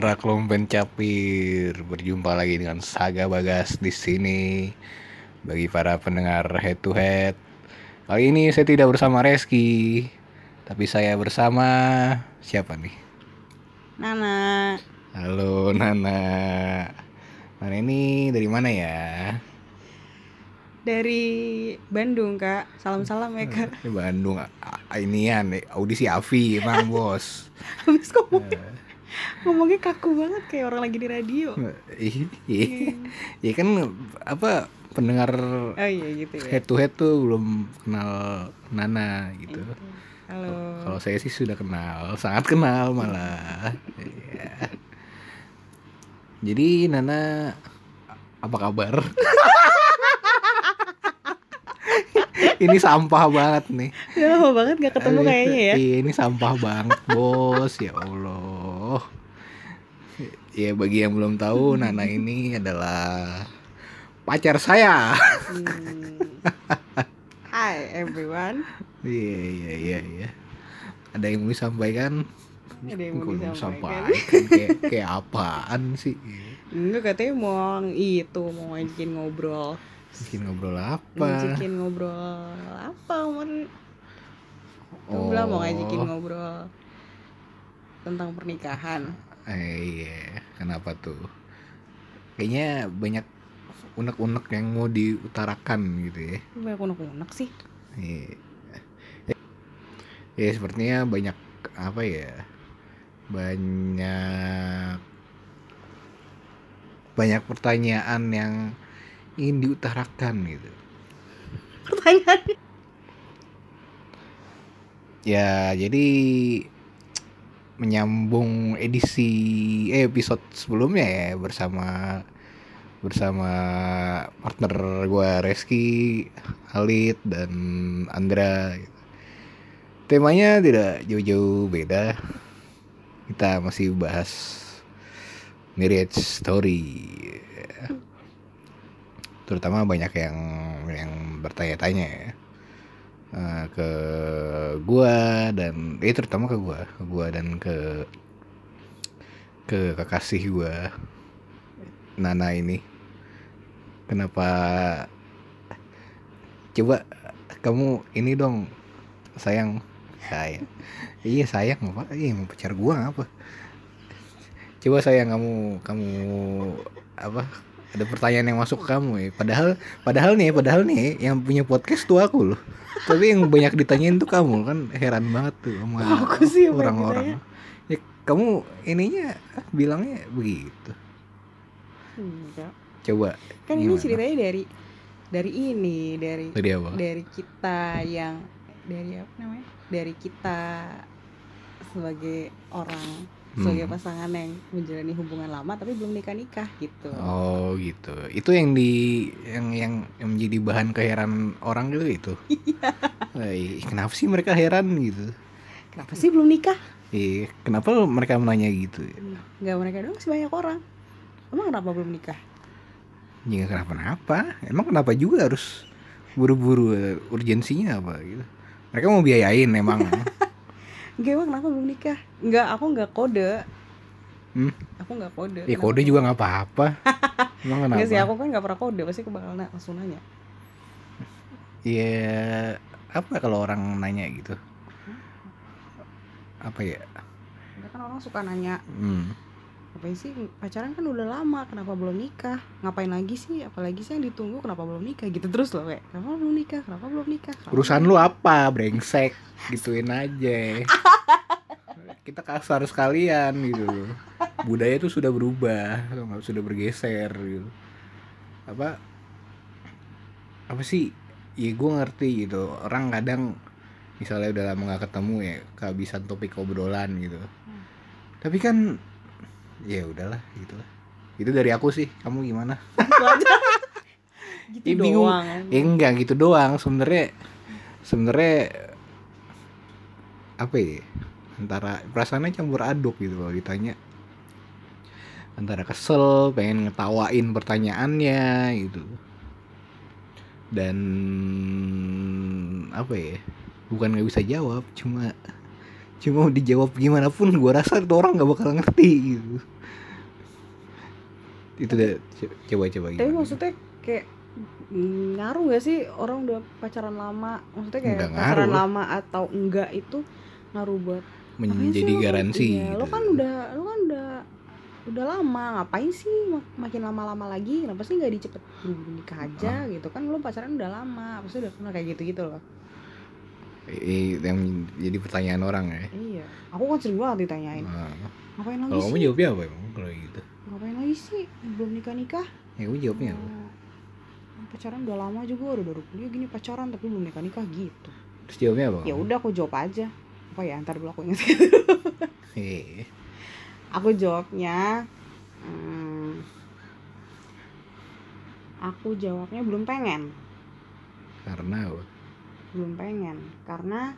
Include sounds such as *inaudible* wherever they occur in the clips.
anak lompen capir berjumpa lagi dengan Saga Bagas di sini bagi para pendengar head to head. Kali ini saya tidak bersama Reski, tapi saya bersama siapa nih? Nana. Halo Nana. Nana ini dari mana ya? Dari Bandung, Kak. Salam-salam ya, Kak. Bandung. A- Inian nih, audisi Avi emang bos. *laughs* Habis ngomongnya, ngomongnya kaku banget kayak orang lagi di radio. Ih, ih. Ya kan apa pendengar Oh iya gitu ya. head to head tuh belum kenal Nana gitu. Halo. Kalau saya sih sudah kenal, sangat kenal malah. Iya. Jadi Nana apa kabar? *laughs* ini sampah banget nih. Lama banget gak ketemu kayaknya ya. Iya, ini sampah banget, Bos. Ya Allah. Ya bagi yang belum tahu, *laughs* Nana ini adalah pacar saya. Hmm. Hi everyone. Iya, iya, iya, iya. Ada yang mau disampaikan? Ada yang mau disampaikan. kayak, kayak apaan sih? Enggak katanya mau itu mau ngajakin ngobrol. Bikin ngobrol apa? Ngajakin ngobrol apa kemarin? Kamu bilang mau ngajakin ngobrol tentang pernikahan. Eh, iya, kenapa tuh? Kayaknya banyak unek-unek yang mau diutarakan gitu ya. Banyak unek-unek sih. Iya. Ya sepertinya banyak apa ya? Banyak banyak pertanyaan yang ingin diutarakan gitu. Pertanyaan. Ya, jadi menyambung edisi eh, episode sebelumnya ya bersama bersama partner gua Reski, Halid dan Andra. Temanya tidak jauh-jauh beda. Kita masih bahas marriage story. Terutama banyak yang yang bertanya-tanya ya eh, ke gua dan eh terutama ke gua, ke gua dan ke ke kekasih gua Nana ini. Kenapa coba kamu ini dong sayang. Sayang. Iya sayang apa iya mau pacar gua apa? Coba sayang kamu kamu apa ada pertanyaan yang masuk ke kamu ya. Padahal padahal nih padahal nih yang punya podcast tuh aku loh. Tapi yang banyak ditanyain tuh kamu kan heran banget tuh sama Aku sih orang-orang. ya kamu ininya bilangnya begitu. Enggak. coba Kan ini Gimana? ceritanya dari dari ini, dari tadi apa? dari kita yang dari apa namanya? Dari kita sebagai orang sebagai Hmm. pasangan yang menjalani hubungan lama tapi belum nikah nikah gitu. Oh gitu. Itu yang di yang yang, yang menjadi bahan keheran orang gitu itu. *laughs* Iya. Kenapa sih mereka heran gitu? Kenapa sih belum nikah? Eh, kenapa mereka menanya gitu? Enggak mereka doang sih banyak orang. Emang kenapa belum nikah? Ya kenapa-napa. Emang kenapa juga harus buru-buru eh, urgensinya apa gitu? Mereka mau biayain emang. *laughs* Emang kenapa belum nikah? Enggak, aku enggak kode. Hmm? Aku enggak kode. ya kode juga nggak apa-apa. *laughs* Emang kenapa? Enggak sih, aku kan enggak pernah kode, pasti aku bakal na- langsung nanya. Ya apa kalau orang nanya gitu? Apa ya? Enggak kan orang suka nanya, Hmm. Ngapain sih pacaran kan udah lama, kenapa belum nikah? Ngapain lagi sih? Apalagi sih yang ditunggu kenapa belum nikah? Gitu terus loh kayak, kenapa belum nikah? Kenapa belum nikah? Kenapa Urusan lu apa, brengsek? Gituin aja. *laughs* Kita kasar sekalian gitu. Budaya itu sudah berubah, sudah bergeser gitu. Apa? Apa sih? Ya gue ngerti gitu. Orang kadang misalnya udah lama gak ketemu ya kehabisan topik obrolan gitu. Tapi kan ya udahlah gitu lah. Itu dari aku sih. Kamu gimana? Gitu Ya, bingung. doang. Ya enggak gitu doang sebenarnya sebenarnya apa ya antara perasaannya campur aduk gitu kalau ditanya antara kesel pengen ngetawain pertanyaannya gitu dan apa ya bukan nggak bisa jawab cuma cuma dijawab gimana pun gue rasa itu orang nggak bakal ngerti gitu itu deh co- coba-coba tapi gimana? maksudnya kayak ngaruh gak sih orang udah pacaran lama maksudnya kayak Nggak pacaran ngaruh. lama atau enggak itu ngaruh buat sih menjadi lo- garansi iya, lo gitu. kan udah lo kan udah udah lama ngapain sih mak- makin lama-lama lagi kenapa sih nggak dicepet nikah aja Ah. gitu kan lo pacaran udah lama pasti udah pernah kayak gitu gitu loh Eh, yang jadi pertanyaan orang ya. Iya. Aku kan sering banget ditanyain. Nah, ngapain lagi kalau kamu sih? jawabnya apa emang kalau gitu? Ngapain lagi sih? Belum nikah nikah. Ya kamu jawabnya apa? Pacaran udah lama juga udah baru kuliah gini pacaran tapi belum nikah nikah gitu. Terus jawabnya apa? Ya udah aku jawab aja. Apa ya ntar dulu aku ingat. Eh, aku jawabnya hmm, aku jawabnya belum pengen. Karena apa belum pengen karena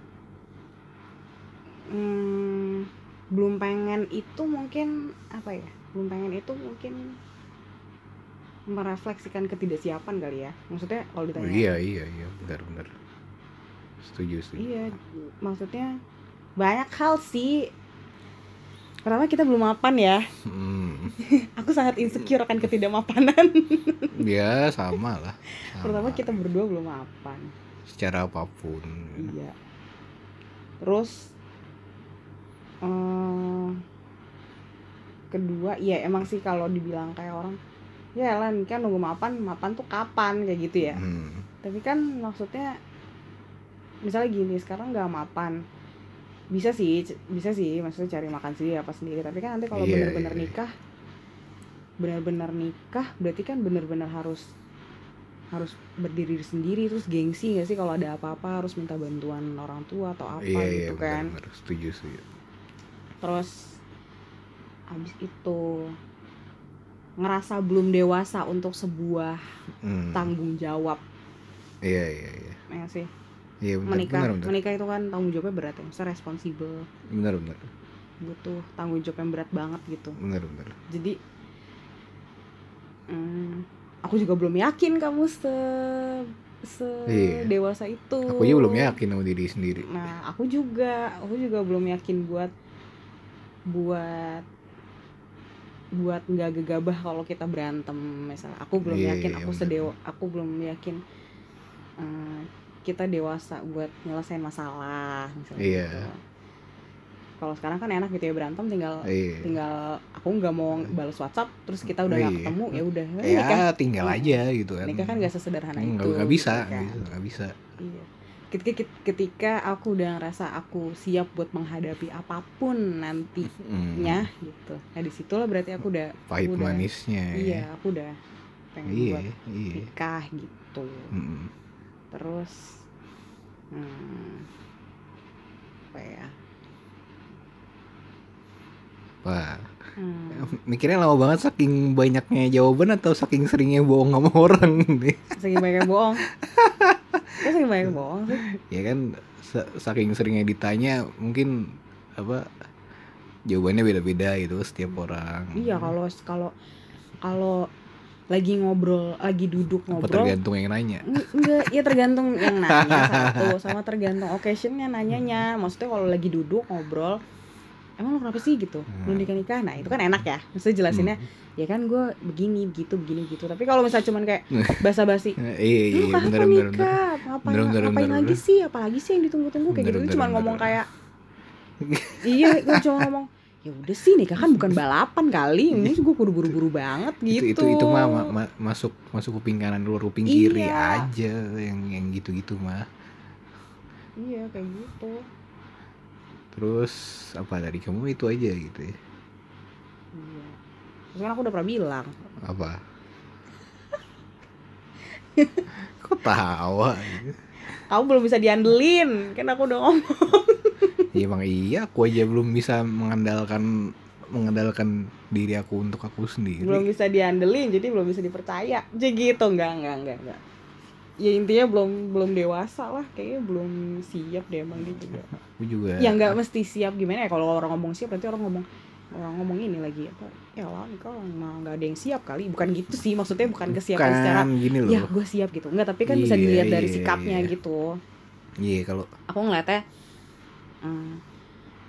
hmm, belum pengen itu mungkin apa ya belum pengen itu mungkin merefleksikan ketidaksiapan kali ya maksudnya kalau Oh, ditanya iya iya iya benar benar setuju setuju Iya, maksudnya banyak hal sih. Pertama kita belum mapan ya. Hmm, *laughs* Aku sangat insecure akan ketidakmapanan. ya sama lah sama. Pertama kita berdua belum mapan. Secara apa pun Iya. Terus eh kedua, iya emang sih kalau dibilang kayak orang ya lah nikah nunggu mapan, mapan tuh kapan kayak gitu ya. Hmm, Tapi kan maksudnya misalnya gini, sekarang nggak mapan. Bisa sih, bisa sih maksudnya cari makan sendiri apa sendiri, tapi kan nanti kalau Iya, bener-bener iya. nikah benar-benar nikah berarti kan benar-benar harus harus berdiri sendiri terus gengsi nggak sih kalau ada apa-apa harus minta bantuan orang tua atau apa iya iya gitu benar, kan? benar. setuju setuju terus habis itu ngerasa belum dewasa untuk sebuah Hmm, tanggung jawab. Iya iya iya. Ya sih. Iya benar menikah. benar benar. Menikah itu kan tanggung jawabnya berat ya misalnya responsibel benar benar. Butuh tanggung jawab yang berat banget gitu. Benar benar. Jadi hmm, aku juga belum yakin kamu se se Iya. dewasa itu aku aja belum yakin sama diri sendiri nah aku juga aku juga belum yakin buat buat buat nggak gegabah kalau kita berantem misalnya aku belum Iya, yakin iya, aku bener. sedewa aku belum yakin eh, kita dewasa buat nyelesain masalah misalnya Iya. gitu. Kalau sekarang kan enak gitu ya berantem tinggal iya tinggal aku nggak mau balas WhatsApp terus kita udah nggak Iya. ketemu ya udah ya nikah tinggal Hmm. aja gitu kan nikah kan gak sesederhana nggak itu nggak bisa gitu kan. nggak bisa, nggak bisa Iya. Ketika, ketika aku udah ngerasa aku siap buat menghadapi apa pun nantinya Hmm, gitu. Nah di situlah berarti aku udah pahit udah- manisnya iya aku udah pengen iya buat iya nikah gitu. Mm. Terus hmm, apa ya? Wah Hmm, mikirnya lama banget saking banyaknya jawaban atau saking seringnya bohong sama *laughs* orang nih saking banyak bohong. Saking banyak bohong sih? ya kan sa- saking seringnya ditanya mungkin apa jawabannya beda-beda gitu setiap orang Iya kalau kalau kalau lagi ngobrol, lagi duduk apa ngobrol tergantung yang nanya Eng- Enggak, ya tergantung yang nanya *laughs* satu sama tergantung occasionnya nanyanya. Maksudnya kalau lagi duduk ngobrol, emang lo kenapa sih gitu? Belum nikah nikah, nah itu kan enak ya. Maksudnya jelasinnya, Hmm. ya kan gue begini begitu begini gitu. Tapi kalau misalnya cuman kayak *laughs* basa-basi, Eh, iya iya lu iya kapan bener bener bener nikah? Ngapain, Bener, bener, ngapain bener, lagi bener. sih? Apalagi sih yang ditunggu-tunggu kayak Bener, gitu? bener, Cuma ngomong kayak, *laughs* iya, gue cuma ngomong. Ya udah sih nikah kan bukan balapan kali, ini gue kudu buru-buru banget gitu. itu itu itu mah ma- ma- masuk masuk kuping kanan luar kuping kiri Iya. aja yang yang gitu-gitu mah Iya kayak gitu. Terus apa tadi kamu itu aja gitu ya Iya. Kan aku udah pernah bilang, apa *laughs* kok tawa gitu? kamu belum bisa diandelin, kan aku udah ngomong. *laughs* ya emang iya aku aja belum bisa mengandalkan mengandalkan diri aku untuk aku sendiri belum bisa diandelin, jadi belum bisa dipercaya. Jadi gitu, enggak, enggak, enggak, enggak. Ya intinya belum belum dewasa lah, kayaknya belum siap deh emang dia juga. aku juga. Ya enggak mesti siap gimana ya kalau orang ngomong siap berarti orang ngomong orang ngomong ini lagi apa ya lah kau mah nggak ada yang siap kali. Bukan gitu sih maksudnya bukan kesiapan Bukan, secara gini loh. ya gue siap gitu. Enggak tapi kan bisa Iya, dilihat dari iya, sikapnya iya. gitu. Iya kalau aku ngeliatnya hmm,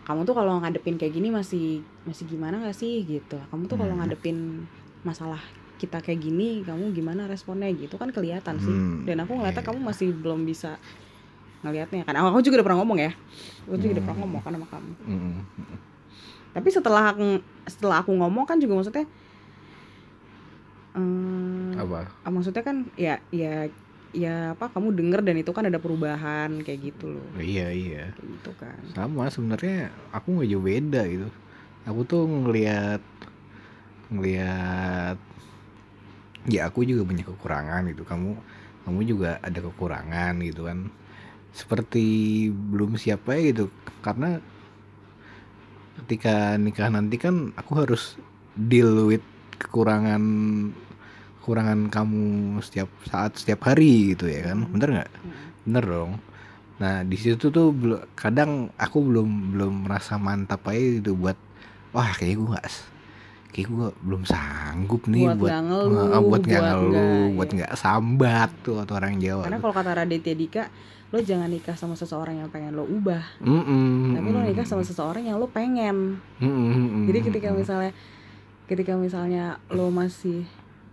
kamu tuh kalau ngadepin kayak gini masih masih gimana gak sih? Gitu. Kamu tuh kalau Hmm. ngadepin masalah kita kayak gini kamu gimana responnya gitu kan kelihatan sih. Hmm, dan aku ngeliatnya iya. kamu masih belum bisa ngelihatnya kan aku juga udah pernah ngomong ya aku juga udah Hmm. pernah ngomong kan sama kamu. Mm-mm. tapi setelah aku, setelah aku ngomong kan juga maksudnya eh, apa? ah, maksudnya kan ya ya ya apa kamu denger dan itu kan ada perubahan kayak gitu loh. Iya iya. Kayak gitu kan. Sama sebenarnya aku nggak jauh beda gitu. Aku tuh ngelihat ngelihat ya aku juga punya kekurangan gitu. Kamu kamu juga ada kekurangan gitu kan. Seperti belum siap aja gitu. Karena ketika nikah nanti kan aku harus deal with kekurangan kekurangan kamu setiap saat setiap hari gitu ya kan. Bener nggak? Bener dong. Nah di situ tuh kadang aku belum belum merasa mantap aja gitu buat wah kayak gue nggak kayak gue belum sanggup nih Buat buat nggak ngeluh, nge- buat nggak ngeluh nggak- buat iya. nggak sambat tuh atau orang Jawa karena kalau kata Raditya Dika lo jangan nikah sama seseorang yang pengen lo ubah Mm-mm, tapi lo nikah sama seseorang yang lo pengen mm-mm, mm-mm, jadi ketika misalnya ketika misalnya lo masih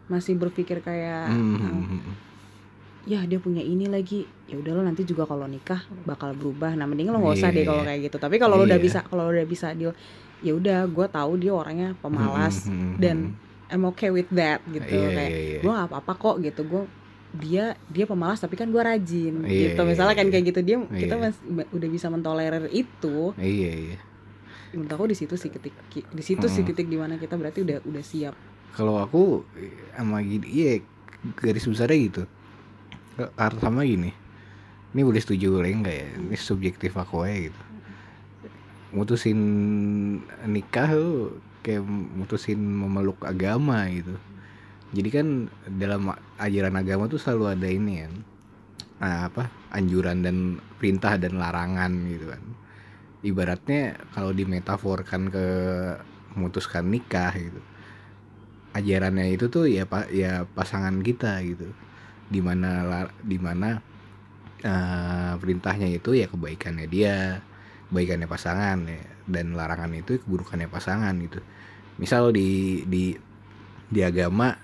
masih berpikir kayak "Ah, mm-mm. ya dia punya ini lagi ya udah lo nanti juga kalau nikah bakal berubah nah mending lo nggak usah Iya, deh kalau iya. kayak gitu tapi kalau lo udah Iya. bisa kalau lo udah bisa deal ya udah gue tahu dia orangnya pemalas Mm-mm, dan mm-mm. I'm okay with that gitu Iya, kayak iya, iya. gue gak apa-apa kok gitu gue dia dia pemalas tapi kan gue rajin Iya, gitu iya, misalnya kan iya. kayak gitu dia kita Iya. mas- udah bisa mentolerir itu iya iya menurut aku di situ sih ketik di situ sih Mm-mm. titik di mana kita berarti udah udah siap kalau aku sama gini iya garis besarnya gitu sama gini ini boleh setuju boleh enggak ya ini subjektif aku aja gitu mutusin nikah tuh kayak mutusin memeluk agama gitu. Jadi kan dalam ajaran agama tuh selalu ada ini kan. Nah, apa anjuran dan perintah dan larangan gitu kan. Ibaratnya kalau dimetaforkan ke memutuskan nikah gitu. Ajarannya itu tuh ya pak ya pasangan kita gitu. Di mana di mana eh, perintahnya itu ya kebaikannya dia kebaikannya pasangan ya. Dan larangan itu keburukannya pasangan gitu. Misal di di di agama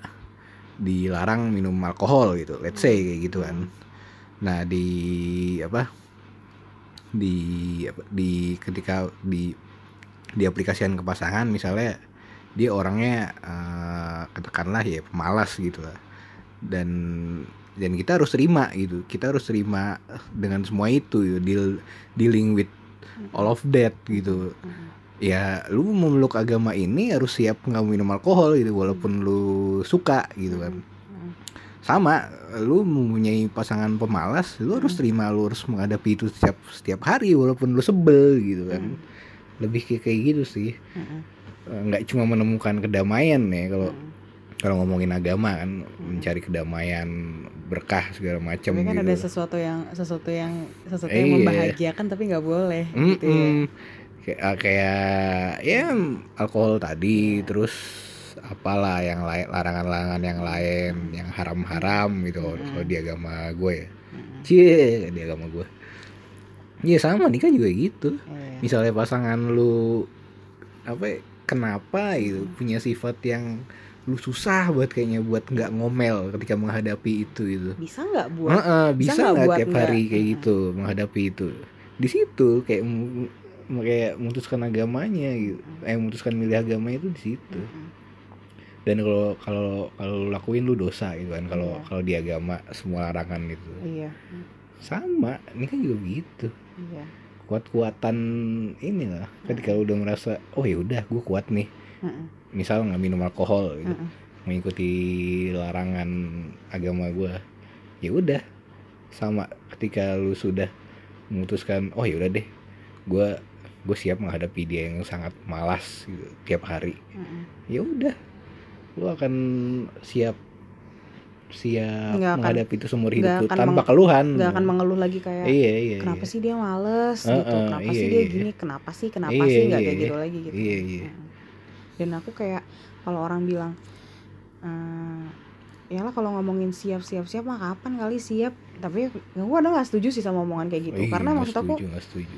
dilarang minum alkohol gitu. Let's say kayak gitu kan. Nah di apa di apa, di ketika di diaplikasikan ke pasangan misalnya dia orangnya eh, katakanlah ya pemalas gitu lah. Dan dan kita harus terima gitu. Kita harus terima dengan semua itu gitu. deal dealing with all of that gitu. Ya lu memeluk agama ini harus siap nggak minum alkohol gitu walaupun lu suka gitu kan. Sama lu mempunyai pasangan pemalas lu harus terima lu harus menghadapi itu setiap setiap hari walaupun lu sebel gitu kan. Lebih kayak kayak gitu sih. Eh, nggak cuma menemukan kedamaian ya kalau kalau ngomongin agama kan mencari kedamaian berkah segala macam tapi kan gitu ada sesuatu yang sesuatu yang sesuatu yang Iya. membahagiakan tapi nggak boleh gitu ya Mm-mm. kayak ah, kayak ya alkohol tadi terus apalah yang lain larangan-larangan yang lain yang haram-haram gitu Mm-mm. kalau di agama gue ya Mm-mm. cie di agama gue Iya sama nikah juga gitu Iya. misalnya pasangan lu apa ya, kenapa gitu punya sifat yang lu susah buat kayaknya buat nggak ngomel ketika menghadapi itu itu bisa nggak buat? Heeh, bisa bisa nggak tiap hari kayak gitu menghadapi itu? Di situ kayak kayak memutuskan agamanya gitu. Eh memutuskan milih agama itu di situ. Dan kalau kalau kalau lakuin lu dosa gitu kan kalau Iya. kalau di agama semua larangan itu. Iya. Sama ini kan juga begitu. Iya. Kuat-kuatan ini lah ketika lu udah merasa oh ya udah gue kuat nih. Misal nggak minum alkohol gitu Mm-mm. mengikuti larangan agama gue ya udah sama ketika lu sudah memutuskan oh ya udah deh gue gue siap menghadapi dia yang sangat malas gitu tiap hari Mm-mm. ya udah lu akan siap siap akan- menghadapi itu seumur hidup lu tanpa meng- keluhan nggak akan mengeluh lagi kayak iya iya kenapa iya. sih dia males gitu Heeh, kenapa iya, sih dia iya. gini kenapa sih kenapa Iya, sih nggak iya, kayak iya. gitu lagi gitu Iya, iya. Heeh. Dan aku kayak kalau orang bilang eh ya lah kalau ngomongin siap siap siap mah kapan kali siap? Tapi gue ada nggak setuju sih sama omongan kayak gitu. Iya, karena maksud aku setuju, nggak setuju.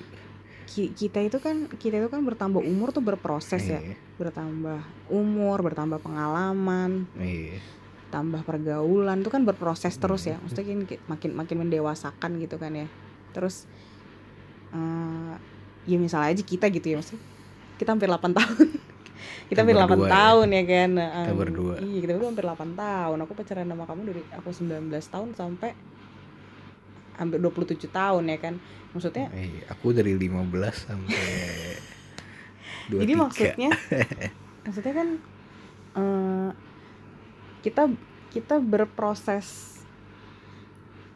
ki- kita itu kan kita itu kan bertambah umur tuh berproses ya. Iya, bertambah umur bertambah pengalaman iya. tambah pergaulan itu kan berproses terus ya. Maksudnya kan ki- makin makin mendewasakan gitu kan ya. Terus eh ya misalnya aja kita gitu ya maksudnya. Kita hampir 8 *laughs* tahun kita Kita hampir 8 berdua ya. tahun ya, kan Kita Em, berdua. iya kita berdua hampir 8 tahun aku pacaran sama kamu dari aku 19 tahun sampai hampir 27 tahun ya kan maksudnya Iya, aku dari 15 sampai 23. *laughs* Jadi maksudnya *laughs* maksudnya kan eh, kita kita berproses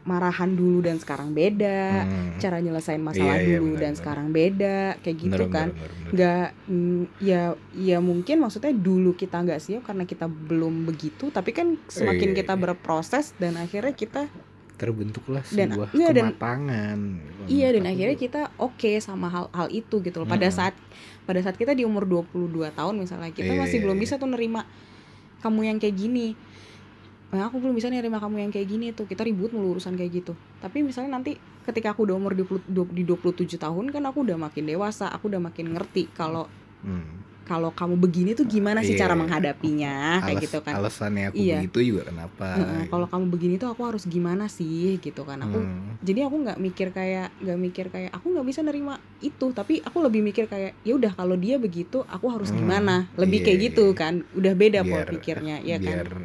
marahan dulu dan sekarang beda, Hmm. cara nyelesain masalah Iya, iya, dulu benar, dan benar. sekarang beda, kayak gitu Bener, kan. bener, bener, bener. Nggak mm, ya ya mungkin maksudnya dulu kita nggak siap karena kita belum begitu, tapi kan semakin Iya, kita iya. berproses dan akhirnya kita terbentuklah Dan- sebuah iya, dan- kematangan. Iya dan aku akhirnya kita oke sama hal-hal itu gitu loh. Pada Mm-mm. saat pada saat kita di umur 22 tahun misalnya kita Iya, masih iya, belum iya. bisa tuh nerima kamu yang kayak gini. Nah, aku belum bisa nerima kamu yang kayak gini tuh. Kita ribut mulu urusan kayak gitu. Tapi misalnya nanti ketika aku udah umur 20, du- di 27 tahun kan aku udah makin dewasa, aku udah makin ngerti kalau Hmm. kalau kamu begini tuh gimana sih Iya, cara iya. menghadapinya kayak Alas- gitu kan. Alasannya aku Iya. begitu juga kenapa? Gitu. kalau kamu begini tuh aku harus gimana sih gitu kan. Aku Hmm. jadi aku nggak mikir kayak nggak mikir kayak aku nggak bisa nerima itu tapi aku lebih mikir kayak ya udah kalau dia begitu aku harus Hmm, gimana lebih iya, kayak gitu iya. kan udah beda pola Biar- pikirnya ya biar kan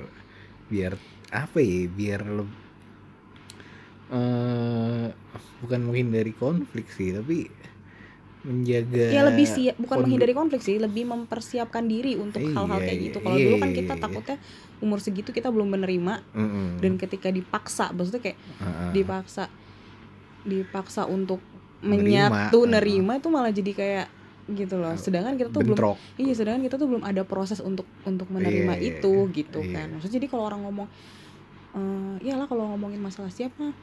biar apa ya? Biar eh bukan menghindari konflik sih, tapi menjaga ya lebih siap bukan menghindari konflik sih lebih mempersiapkan diri untuk Iya, hal-hal kayak iya, gitu kalau iya, dulu kan iya, kita iya. takutnya umur segitu kita belum menerima Mm-mm. dan ketika dipaksa maksudnya kayak Heeh. dipaksa dipaksa untuk Nerima, menyatu heeh. nerima itu malah jadi kayak gitu loh sedangkan kita tuh belum bentrok. Iya, sedangkan kita tuh belum ada proses untuk untuk menerima Iya, iya, itu iya. gitu Iya. kan. Maksudnya jadi kalau orang ngomong eh ya lah kalau ngomongin masalah siap mah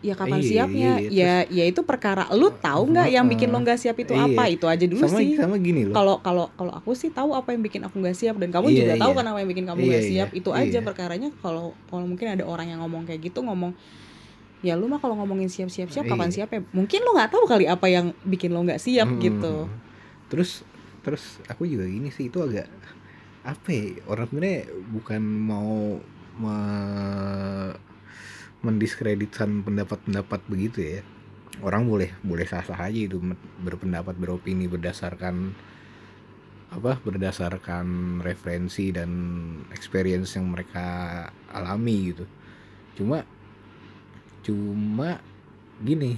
ya kapan Iya, siapnya? iya, ya ya itu perkara lu tahu nggak yang bikin lo nggak siap itu Iya. apa? Itu aja dulu sama sih. sama gini loh. Kalau kalau kalau aku sih tahu apa yang bikin aku nggak siap dan kamu Iya, juga tahu iya. kan apa yang bikin kamu Iya, nggak siap. iya, Itu aja iya. perkaranya kalau kalau mungkin ada orang yang ngomong kayak gitu ngomong ya lu mah kalau ngomongin siap-siap siap kapan Iya. siap ya? Mungkin lo nggak tahu kali apa yang bikin lo nggak siap Mm-mm. gitu. Terus terus aku juga gini sih itu agak apa ya orang sebenarnya bukan mau me- mendiskreditkan pendapat-pendapat begitu ya. Orang boleh boleh sah-sah aja itu berpendapat beropini berdasarkan apa berdasarkan referensi dan experience yang mereka alami gitu. Cuma cuma gini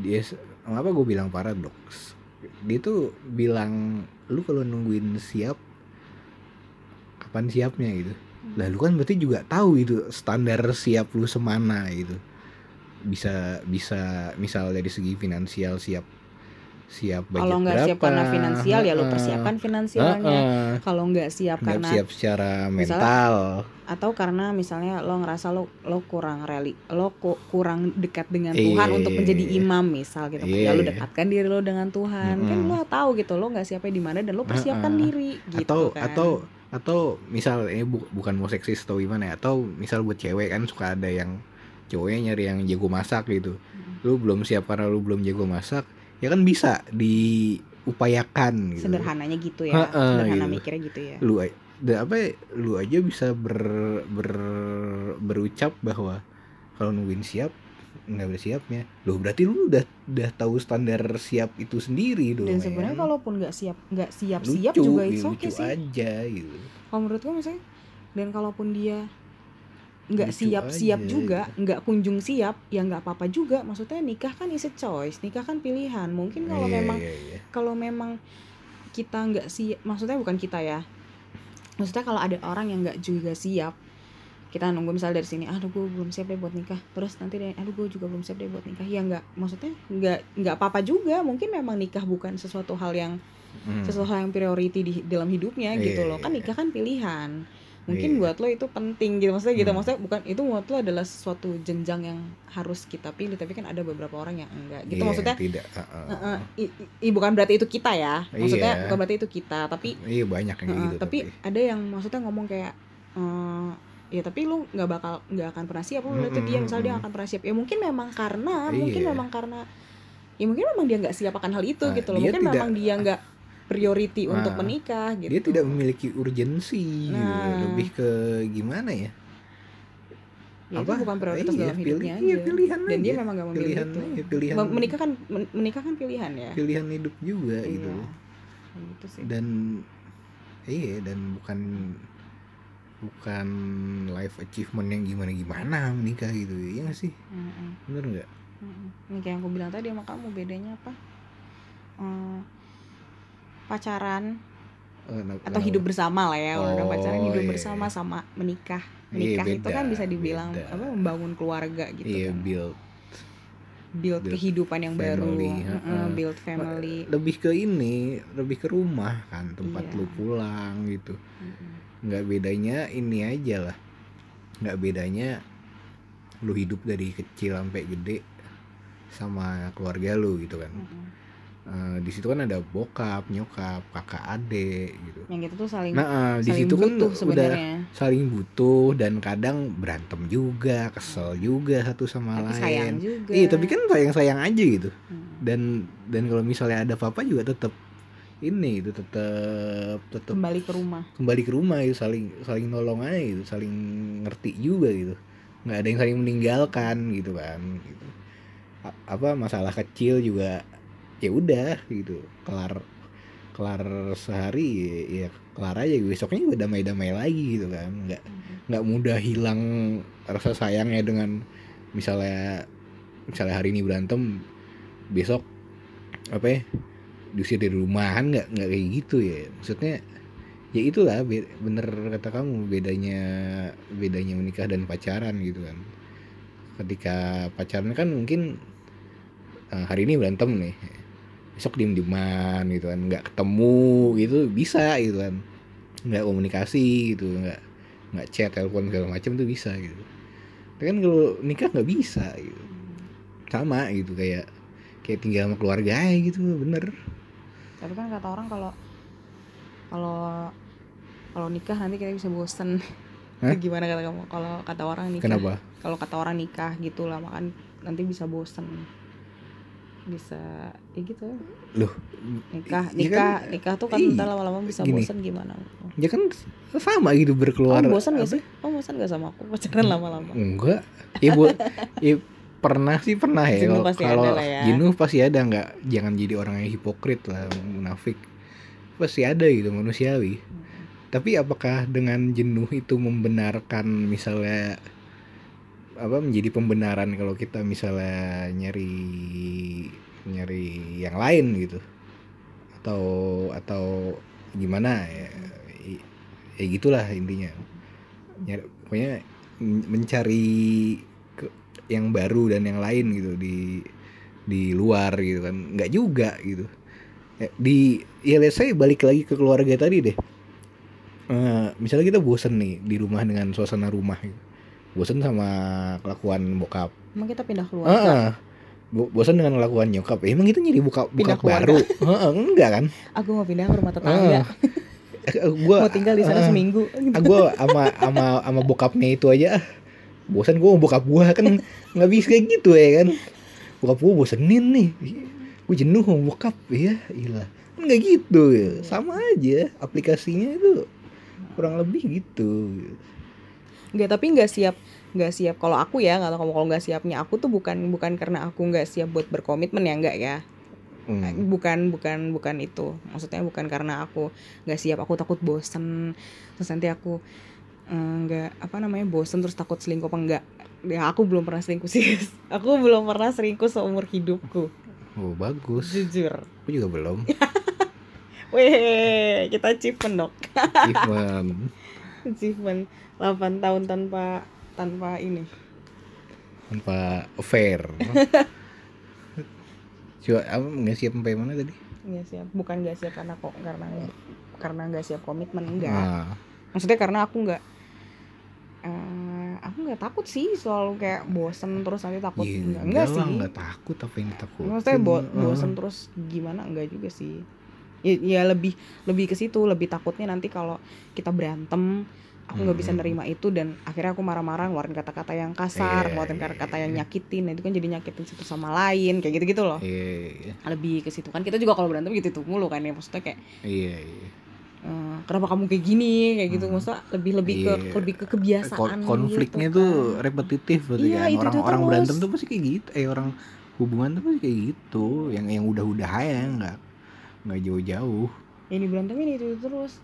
dia kenapa gue bilang paradoks dia tuh bilang lu kalau nungguin siap kapan siapnya? Gitu. Lah lu kan berarti juga tahu itu standar siap lu semana gitu. Bisa bisa misal dari segi finansial siap siap budget Kalau nggak siap karena finansial ya lo persiapkan finansialnya. heeh. Kalau nggak siap nggak karena siap secara Misalnya- mental atau karena misalnya lo ngerasa lo lo kurang reli lo ku- kurang dekat dengan Iya, Tuhan untuk iya, menjadi iya. imam misal gitu Iya, ya lo dekatkan diri lo dengan Tuhan kan Mm-mm. lo tahu gitu lo nggak siapnya di mana dan lo persiapkan Heeh. diri gitu atau kan atau atau misal ini bu- bukan mau seksis atau gimana ya atau misal buat cewek kan suka ada yang cowoknya nyari yang jago masak gitu Mm. lu belum siap karena lu belum jago masak ya kan bisa diupayakan gitu. Sederhananya gitu ya. Heeh, sederhana gitu. mikirnya gitu ya. Lu a- da- apa ya, lu aja bisa ber, ber berucap bahwa kalau nungguin siap nggak ada siapnya. Loh berarti lu udah udah tahu standar siap itu sendiri dong dan ya sebenarnya kan? kalaupun nggak siap nggak siap siap Lucu, juga ya, itu oke lucu sih. aja gitu. Kalau menurut gue misalnya dan kalaupun dia nggak Lucu siap siap aja, juga nggak kunjung siap ya nggak apa-apa juga. Maksudnya nikah kan is a choice nikah kan pilihan. Mungkin kalau Iya, memang iya, iya. kalau memang kita nggak siap maksudnya bukan kita ya. Maksudnya kalau ada orang yang nggak juga siap kita nunggu misalnya dari sini aduh gue belum siap deh buat nikah. Terus nanti deh aduh gue juga belum siap deh buat nikah. Ya nggak maksudnya nggak nggak apa-apa juga. Mungkin memang nikah bukan sesuatu hal yang Hmm. sesuatu hal yang priority di dalam hidupnya gitu Iya, loh. Kan iya. nikah kan pilihan mungkin Iya. buat lo itu penting gitu. Maksudnya gitu. Hmm. maksudnya bukan itu buat lo adalah sesuatu jenjang yang harus kita pilih. Tapi kan ada beberapa orang yang enggak. Gitu Iya, maksudnya tidak. Heeh. Heeh, i- i- i- bukan berarti itu kita ya. Maksudnya Iya. bukan berarti itu kita. Tapi iya banyak yang heeh, gitu tapi ada yang maksudnya ngomong kayak eh, ya tapi lu nggak bakal nggak akan pernah siap. Lu lihat tuh dia Mm-mm, misalnya dia akan pernah siap. Ya mungkin memang karena mungkin Iya. memang karena ya mungkin memang dia nggak siap akan hal itu Nah, gitu loh. dia mungkin tidak- memang dia nggak priority untuk Nah, menikah gitu dia tidak memiliki urgensi gitu. Nah. lebih ke gimana ya ya, itu apa? bukan prioritas Iya, dalam hidupnya pilih- iya, aja pilihan dan dia aja. memang gak memilih pilihan itu aja, pilihan menikah kan men- menikah kan pilihan ya pilihan hidup juga Iya. gitu gitu sih dan iya dan bukan bukan life achievement yang gimana gimana menikah gitu iya gak sih Mm-mm. bener nggak Mm-mm. Ini kayak yang aku bilang tadi sama kamu bedanya apa? Eh, pacaran Eh, kenapa- atau hidup bersama lah ya. Udah Oh, pacaran hidup iya, bersama iya. sama menikah. Iya, Menikah itu beda, kan bisa dibilang beda. apa membangun keluarga gitu iya kan. build Build, build kehidupan yang baru, family, Mm-mm, heeh. build family. lebih ke ini lebih ke rumah kan tempat Iya. lu pulang gitu nggak bedanya ini aja lah nggak bedanya lu hidup dari kecil sampai gede sama keluarga lu gitu kan Mm-mm. Eh, di situ kan ada bokap nyokap kakak adik gitu Yang itu tuh saling nah eh, di situ kan butuh udah sebenarnya. saling butuh dan kadang berantem juga kesel juga satu sama Tapi lain sayang juga. iya tapi kan sayang sayang aja gitu Mm. dan dan kalau misalnya ada papa juga tetap ini itu tetap tetap kembali ke rumah. kembali ke rumah itu saling saling nolong aja gitu saling ngerti juga gitu nggak ada yang saling meninggalkan gitu kan gitu A- apa masalah kecil juga ya udah gitu. Kelar kelar sehari ya, ya kelar aja. Besoknya juga damai-damai lagi gitu kan. Nggak Mm-mm. nggak mudah hilang rasa sayangnya dengan misalnya misalnya hari ini berantem besok apa ya diusir dari rumah kan nggak nggak kayak gitu ya. Maksudnya ya itulah be- bener kata kamu bedanya bedanya menikah dan pacaran gitu kan. Ketika pacaran kan mungkin eh, hari ini berantem nih besok diem dieman gitu kan nggak ketemu gitu bisa gitu kan nggak komunikasi gitu nggak nggak chat telepon segala macam tuh bisa gitu tapi kan kalau nikah nggak bisa gitu sama gitu kayak kayak tinggal sama keluarga aja gitu bener Tapi kan kata orang kalau kalau kalau nikah nanti kita bisa bosen. Hah? *laughs* Gimana kata kamu? Kalau kata orang nikah. kenapa Kalau kata orang nikah gitu lah makan nanti bisa bosen. Bisa ya gitu. Loh, Nikah, nikah, kan, nikah tuh kan iya. ntar lama-lama bisa Gini. bosen gimana? ya kan sama gitu berkeluar Kamu bosan gak sih? Kamu bosan gak sama aku pacaran lama-lama? enggak ya buat ya pernah sih pernah ya Jenuh kalau pasti kalau ada lah ya. jenuh pasti ada nggak jangan jadi orang yang hipokrit lah munafik pasti ada gitu manusiawi tapi apakah dengan jenuh itu membenarkan misalnya apa menjadi pembenaran kalau kita misalnya nyari nyari yang lain gitu. Atau atau gimana ya ya gitulah intinya. Nyari, pokoknya men- mencari ke- yang baru dan yang lain gitu di di luar gitu kan. Nggak juga gitu. Ya, di ya let's say balik lagi ke keluarga tadi deh. Eh, misalnya kita bosen nih di rumah dengan suasana rumah gitu. Bosen sama kelakuan bokap. Emang kita pindah keluar? Heeh. Bo- bosan dengan kelakuan nyokap. Eh, emang kita nyari buka Pindah keluarga. baru? Heeh, enggak kan? Aku mau pindah ke rumah tetangga. Eh, gua mau tinggal di sana eh, seminggu. ah, gua sama sama sama bokapnya itu aja. Ah. bosan gua sama bokap gua kan nggak bisa kayak gitu ya kan? Bokap gua bosenin nih. Gua jenuh sama bokap. Ya ilah kan nggak gitu ya. Sama aja aplikasinya itu. Kurang lebih gitu Enggak, tapi nggak siap nggak siap. Kalau aku ya nggak tahu kamu kalau nggak siapnya aku tuh bukan bukan karena aku nggak siap buat berkomitmen ya nggak ya. Hmm. bukan bukan bukan itu. Maksudnya bukan karena aku nggak siap aku takut bosen terus nanti aku eh, nggak apa namanya bosen terus takut selingkuh apa enggak ya aku belum pernah selingkuh sih *laughs* aku belum pernah selingkuh seumur hidupku. Oh bagus. Jujur. Aku juga belum. *laughs* Weh kita achievement dok. Achievement. *laughs* Achievement 8 tahun tanpa tanpa ini. Tanpa affair. *laughs* Coba apa nggak siap sampai mana tadi? Nggak siap. Bukan nggak siap karena kok karena karena nggak siap komitmen enggak Ah, maksudnya karena aku nggak eh, aku nggak takut sih soal kayak bosen terus nanti takut. Ya enggak, enggak sih. nggak takut apa yang ditakut maksudnya bo bosen terus gimana? Enggak juga sih. Ya, ya lebih lebih ke situ lebih takutnya nanti kalau kita berantem aku nggak bisa Hmm. nerima itu dan akhirnya aku marah-marah ngeluarin kata-kata yang kasar Iya, ngeluarin iya, kata-kata yang iya. nyakitin nah, itu kan jadi nyakitin satu sama lain kayak gitu-gitu loh iya lebih ke situ kan kita juga kalau berantem gitu tuh mulu kan ya maksudnya kayak iya iya eh, kenapa kamu kayak gini kayak gitu Hmm. maksudnya lebih lebih ke Iya. lebih ke kebiasaan konfliknya gitu tuh kan. repetitif berarti Iya, kan orang itu orang terus. berantem tuh pasti kayak gitu eh orang hubungan tuh pasti kayak gitu yang yang udah-udah aja nggak nggak jauh-jauh di berantem ini itu terus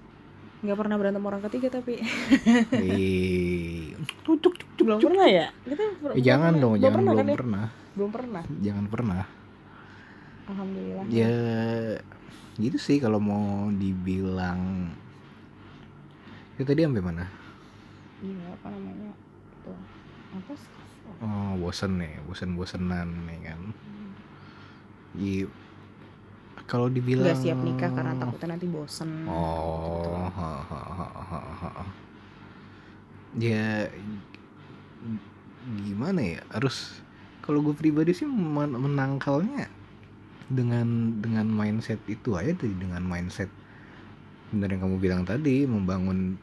nggak pernah berantem orang ketiga tapi. Cuk, cuk, belum cuk. pernah ya? Kita Eh, belum jangan pernah. dong belum jangan pernah belum kan ya? pernah. Belum pernah. Jangan pernah. Alhamdulillah. Ya gitu sih kalau mau dibilang. Itu tadi sampai mana? Iya apa namanya? Tuh apa sih? Oh bosen nih bosen bosenan nih kan. Iya. Kalau dibilang nggak siap nikah karena takutnya nanti bosen Oh, ha, ha, ha, ha, ha. ya gimana ya? Harus kalau gue pribadi sih men- menangkalnya dengan dengan mindset itu aja tuh dengan mindset bener yang kamu bilang tadi membangun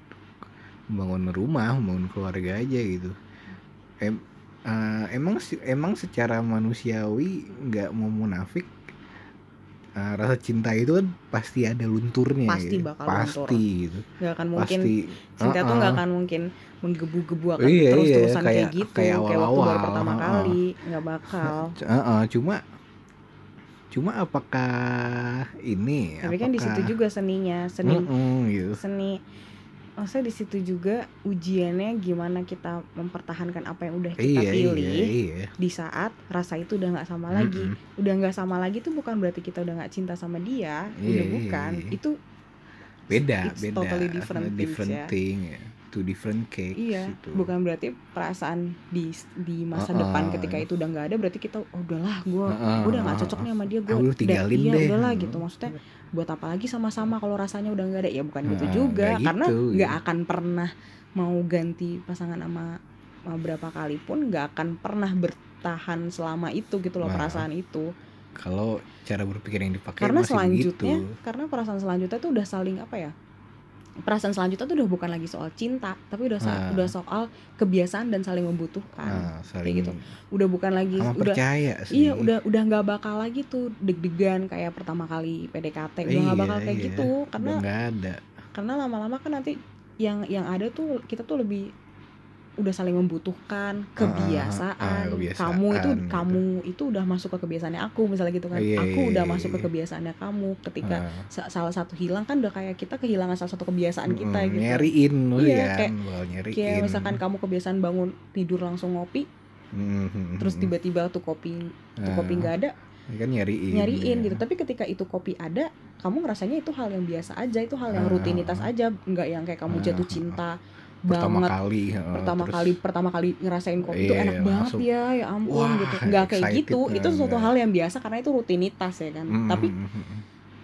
membangun rumah, membangun keluarga aja gitu. Em, eh, emang emang secara manusiawi nggak mau munafik eh, rasa cinta itu kan pasti ada lunturnya Pasti gitu. bakal pasti gitu. Nggak akan mungkin pasti cinta tuh nggak akan mungkin menggebu-gebu akan Iya, terus-terusan iya, kayak, kayak- gitu kayak kayak, waktu baru pertama uh-uh. kali nggak bakal. *laughs* C- uh-uh, cuma cuma apakah ini tapi kan di situ apakah- juga seninya seni Mm-mm, gitu. seni maksudnya di situ juga ujiannya gimana kita mempertahankan apa yang udah kita iya iya pilih iya di saat rasa itu udah nggak sama lagi Mm-mm. udah nggak sama lagi tuh bukan berarti kita udah nggak cinta sama dia Iya, udah iya, bukan iya. itu beda it's beda totally different things different ya. thing ya. two different cakes iya gitu. bukan berarti perasaan di di masa Uh-uh. depan ketika itu udah nggak ada berarti kita oh, udahlah gue Uh-uh, gue udah nggak uh-uh. cocok nih sama dia gue Ah, tinggalin iya deh. udahlah gitu maksudnya buat apa lagi sama-sama kalau rasanya udah nggak ada ya bukan gitu Nah, juga nggak karena gitu, nggak iya. akan pernah mau ganti pasangan sama, sama berapa kali pun nggak akan pernah bertahan selama itu gitu loh Nah, perasaan itu kalau cara berpikir yang dipakai karena masih selanjutnya begitu. karena perasaan selanjutnya tuh udah saling apa ya perasaan selanjutnya tuh udah bukan lagi soal cinta tapi udah Nah. udah soal kebiasaan dan saling membutuhkan nah, saling gitu. udah bukan lagi udah percaya sih Iya udah udah nggak bakal lagi tuh deg-degan kayak pertama kali PDKT udah nggak Iya, bakal kayak iya. gitu udah karena nggak ada karena lama-lama kan nanti yang yang ada tuh kita tuh lebih udah saling membutuhkan kebiasaan, ah, kebiasaan, kamu itu gitu. kamu itu udah masuk ke kebiasaannya aku misalnya gitu kan Iya, aku udah iya, masuk ke iya. kebiasaannya kamu ketika Ah. sa- salah satu hilang kan udah kayak kita kehilangan salah satu kebiasaan kita Mm, gitu nyariin Iya, kan kayak- nyariin kayak misalkan kamu kebiasaan bangun tidur langsung ngopi Mhm, terus tiba-tiba tuh kopi tuh Ah, kopi nggak ada kan nyariin nyariin ya. gitu tapi ketika itu kopi ada kamu ngerasanya itu hal yang biasa aja itu hal yang Ah. rutinitas aja nggak yang kayak kamu jatuh Ah. cinta pertama banget. kali heeh, pertama terus- kali pertama kali ngerasain kopi itu Iya, enak banget langsung, ya ya ampun wah, gitu. Nggak kayak gitu itu suatu hal yang biasa karena itu rutinitas ya kan. Mhm, tapi mhm, mhm.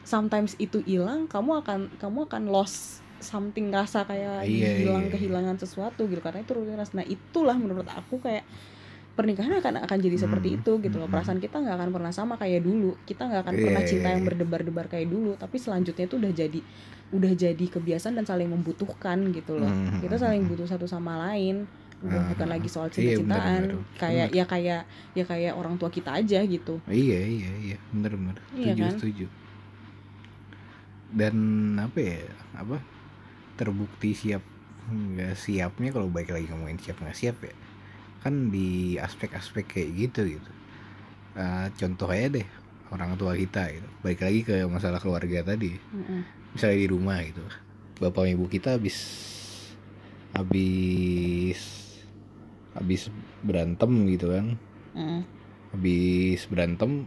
sometimes itu hilang kamu akan kamu akan lost something rasa kayak Iya, hilang iya, kehilangan sesuatu gitu karena itu rutinitas. Nah itulah menurut aku kayak pernikahan akan akan jadi seperti Hmm, itu gitu loh. hmm. perasaan kita nggak akan pernah sama kayak dulu. Kita nggak akan pernah Iya, cinta iya, yang iya. berdebar-debar kayak dulu. Tapi selanjutnya itu udah jadi udah jadi kebiasaan dan saling membutuhkan gitu loh. Hmm, kita hmm, saling hmm. butuh satu sama lain. Udah Ah, bukan lagi soal iya, cinta-cintaan. benar-benar. kayak ya kayak ya kayak orang tua kita aja gitu. Iya iya iya. Bener bener Iya setuju kan? setuju. Dan apa ya apa terbukti siap nggak siapnya kalau baik lagi ngomongin siap nggak siap ya kan di aspek-aspek kayak gitu gitu. Eh, contoh aja deh orang tua kita gitu. Balik lagi ke masalah keluarga tadi. Mm-mm. misalnya di rumah gitu. Bapak ibu kita habis habis habis berantem gitu kan. Mm-mm. habis berantem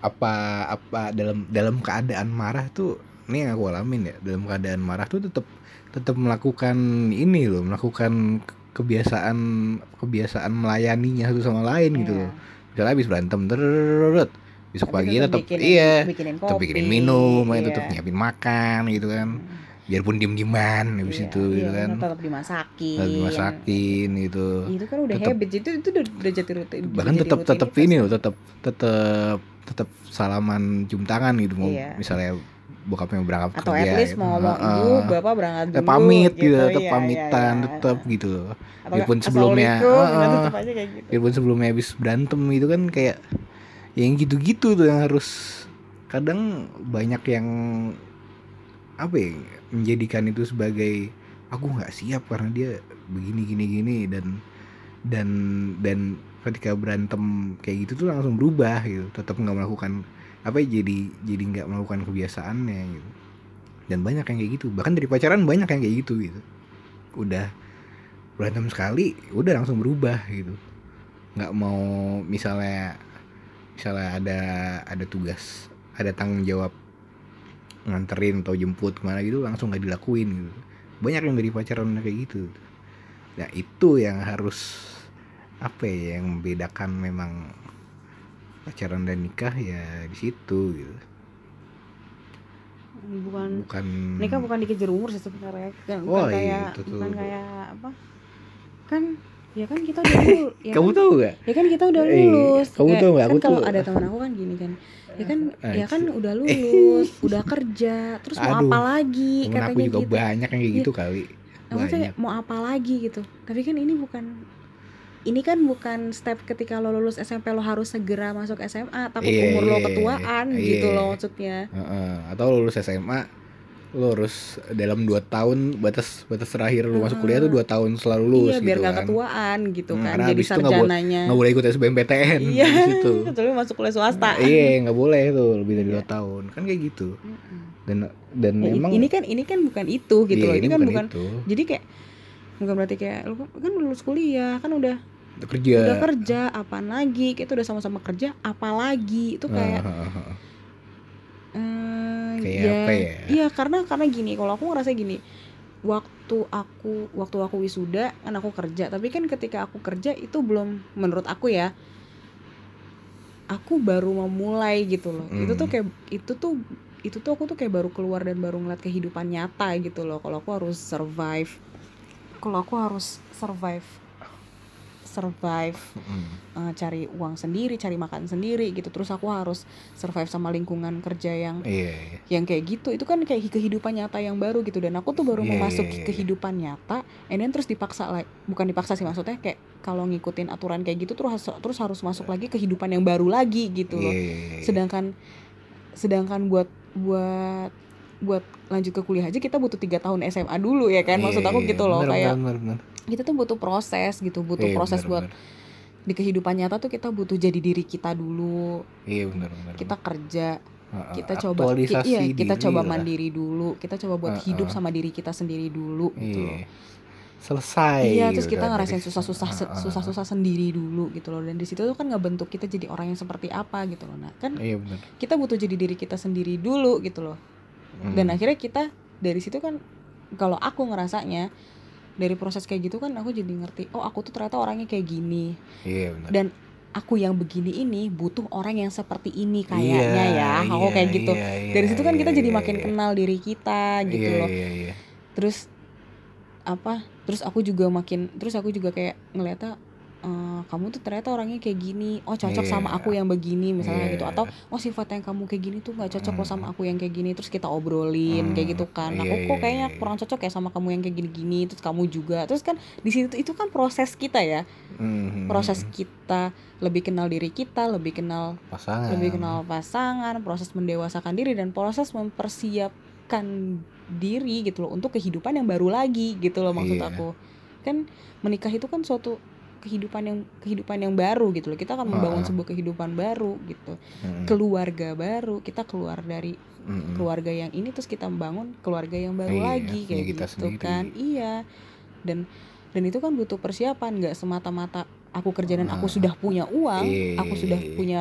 apa apa dalam dalam keadaan marah tuh ini yang aku alamin ya dalam keadaan marah tuh tetap tetap melakukan ini loh melakukan kebiasaan kebiasaan melayaninya satu sama lain gitu Iya. loh misalnya habis berantem terus besok pagi tetap bikinin- iya bikinin tetap bikinin minum iya. tetap nyiapin makan gitu kan Mm. biarpun diem dieman habis Iya, itu gitu iya, kan bener, tetap dimasakin tetap dimasakin gitu itu kan udah Tetep- habit itu itu udah, udah jadi rutin bahkan tetap tetap ini loh tetap tetap tetap salaman cium tangan gitu mau Iya. misalnya bokapnya berangkat atau kerja at least gitu. mau ngomong Heeh. ibu bapak berangkat Eh, dulu pamit gitu, tetap iya, pamitan iya, iya. tetap gitu atau Biarpun sebelumnya, "Assalamualaikum," gitu, aja kayak gitu biarpun sebelumnya habis berantem itu kan kayak yang gitu-gitu tuh yang harus kadang banyak yang apa ya menjadikan itu sebagai aku nggak siap karena dia begini gini gini dan dan dan ketika berantem kayak gitu tuh langsung berubah gitu tetap nggak melakukan apa ya, jadi jadi nggak melakukan kebiasaannya gitu. Dan banyak yang kayak gitu. Bahkan dari pacaran banyak yang kayak gitu gitu. Udah berantem sekali udah langsung berubah gitu. Nggak mau misalnya misalnya ada ada tugas ada tanggung jawab nganterin atau jemput ke mana gitu langsung nggak dilakuin gitu. Banyak yang dari pacaran kayak gitu. Nah itu yang harus apa ya yang membedakan memang pacaran dan nikah ya di situ gitu. Bukan bukan nikah bukan dikejar umur sih sebenarnya. Hmm. Oh, bukan iya, kayak itu tuh. bukan kayak apa? Kan ya kan kita udah lulus *laughs* ya kamu kan, tahu gak ya kan kita udah Eh, lulus. kamu Kayak- tahu nggak, kan aku kalau ada *laughs* teman aku kan gini kan. Ya kan Ah, ya kan udah *laughs* lulus udah kerja terus mau Aduh, apa lagi? temen aku katanya juga gitu. banyak yang kayak gitu kali. Nah, maksudnya banyak. mau apa lagi gitu. Tapi kan ini bukan ini kan bukan step ketika lo lulus SMP lo harus segera masuk SMA tapi Iya, umur lo iya, ketuaan iya. gitu loh maksudnya Heeh, atau lulus SMA lu harus dalam 2 tahun batas batas terakhir lu masuk kuliah tuh 2 tahun selalu lulus iya biar gitu nggak kan. ketuaan gitu Hmm, kan jadi sarjananya nggak boleh ikut SBMPTN iya di situ. *laughs* kecuali masuk kuliah swasta iya, nggak boleh tuh lebih dari Iya. 2 tahun. Kan kayak gitu. Dan dan Ya, memang ini kan ini kan bukan itu gitu iya, loh ini, kan bukan itu. jadi kayak bukan berarti kayak lu kan lulus kuliah kan udah Udah kerja. udah kerja apaan lagi kita udah sama-sama kerja apalagi itu kayak Heeh, heeh, heeh. eh, Kayak ya, apa ya? iya karena karena gini kalau aku ngerasa gini waktu aku waktu aku wisuda kan aku kerja tapi kan ketika aku kerja itu belum menurut aku ya aku baru memulai gitu loh itu tuh Hmm. kayak itu tuh itu tuh aku tuh kayak baru keluar dan baru ngeliat kehidupan nyata gitu loh kalau aku harus survive kalau aku harus survive survive Mm. eh, cari uang sendiri cari makan sendiri gitu terus aku harus survive sama lingkungan kerja yang Iya, iya. yang kayak gitu itu kan kayak kehidupan nyata yang baru gitu dan aku tuh baru Iya, memasuki iya, iya. kehidupan nyata and then terus dipaksa like bukan dipaksa sih maksudnya kayak kalau ngikutin aturan kayak gitu terus harus- terus harus masuk lagi kehidupan yang baru lagi gitu loh Iya, iya, iya. sedangkan sedangkan buat buat buat lanjut ke kuliah aja kita butuh tiga tahun SMA dulu ya kan maksud aku gitu loh bener, kayak bener, bener, kita tuh butuh proses gitu butuh Iya, proses bener, buat bener. di kehidupan nyata tuh kita butuh jadi diri kita dulu Iya benar benar. kita kerja Heeh, kita coba ki- iya kita coba lah. mandiri dulu kita coba buat Heeh. hidup sama diri kita sendiri dulu gitu loh Iya. Selesai. iya terus kita kan, ngerasain susah-susah susah-susah sendiri dulu gitu loh dan di situ tuh kan ngebentuk kita jadi orang yang seperti apa gitu loh nah kan Iya benar. kita butuh jadi diri kita sendiri dulu gitu loh Hmm. dan akhirnya kita dari situ kan kalau aku ngerasanya dari proses kayak gitu kan aku jadi ngerti oh aku tuh ternyata orangnya kayak gini. Iya benar. dan aku yang begini ini butuh orang yang seperti ini kayaknya ya aku iya, kayak gitu. iya, iya, dari situ kan kita iya, jadi iya, makin kenal diri kita gitu loh. terus apa terus aku juga makin terus aku juga kayak ngeliatnya "Eh, kamu tuh ternyata orangnya kayak gini oh cocok sama Iya. aku yang begini misalnya Iya. gitu atau oh sifat yang kamu kayak gini tuh nggak cocok loh sama Hmm. aku yang kayak gini terus kita obrolin Hmm, kayak gitu kan iya, aku kok iya, kayaknya iya. kurang cocok ya sama kamu yang kayak gini-gini terus kamu juga terus kan di situ itu kan proses kita ya Hmm, proses kita lebih kenal diri kita lebih kenal pasangan. lebih kenal pasangan, proses mendewasakan diri dan proses mempersiapkan diri gitu loh untuk kehidupan yang baru lagi gitu loh maksud Iya. aku. Kan menikah itu kan suatu kehidupan yang kehidupan yang baru gitu loh. Kita akan membangun Ha-ha. sebuah kehidupan baru gitu. Hmm, Keluarga baru, kita keluar dari hmm, keluarga yang ini terus kita membangun keluarga yang baru Iya, lagi kayak kita gitu sendiri. kan. Iya. Dan dan itu kan butuh persiapan nggak semata-mata aku kerja dan aku Ah. sudah punya uang, Iya, aku sudah iya. punya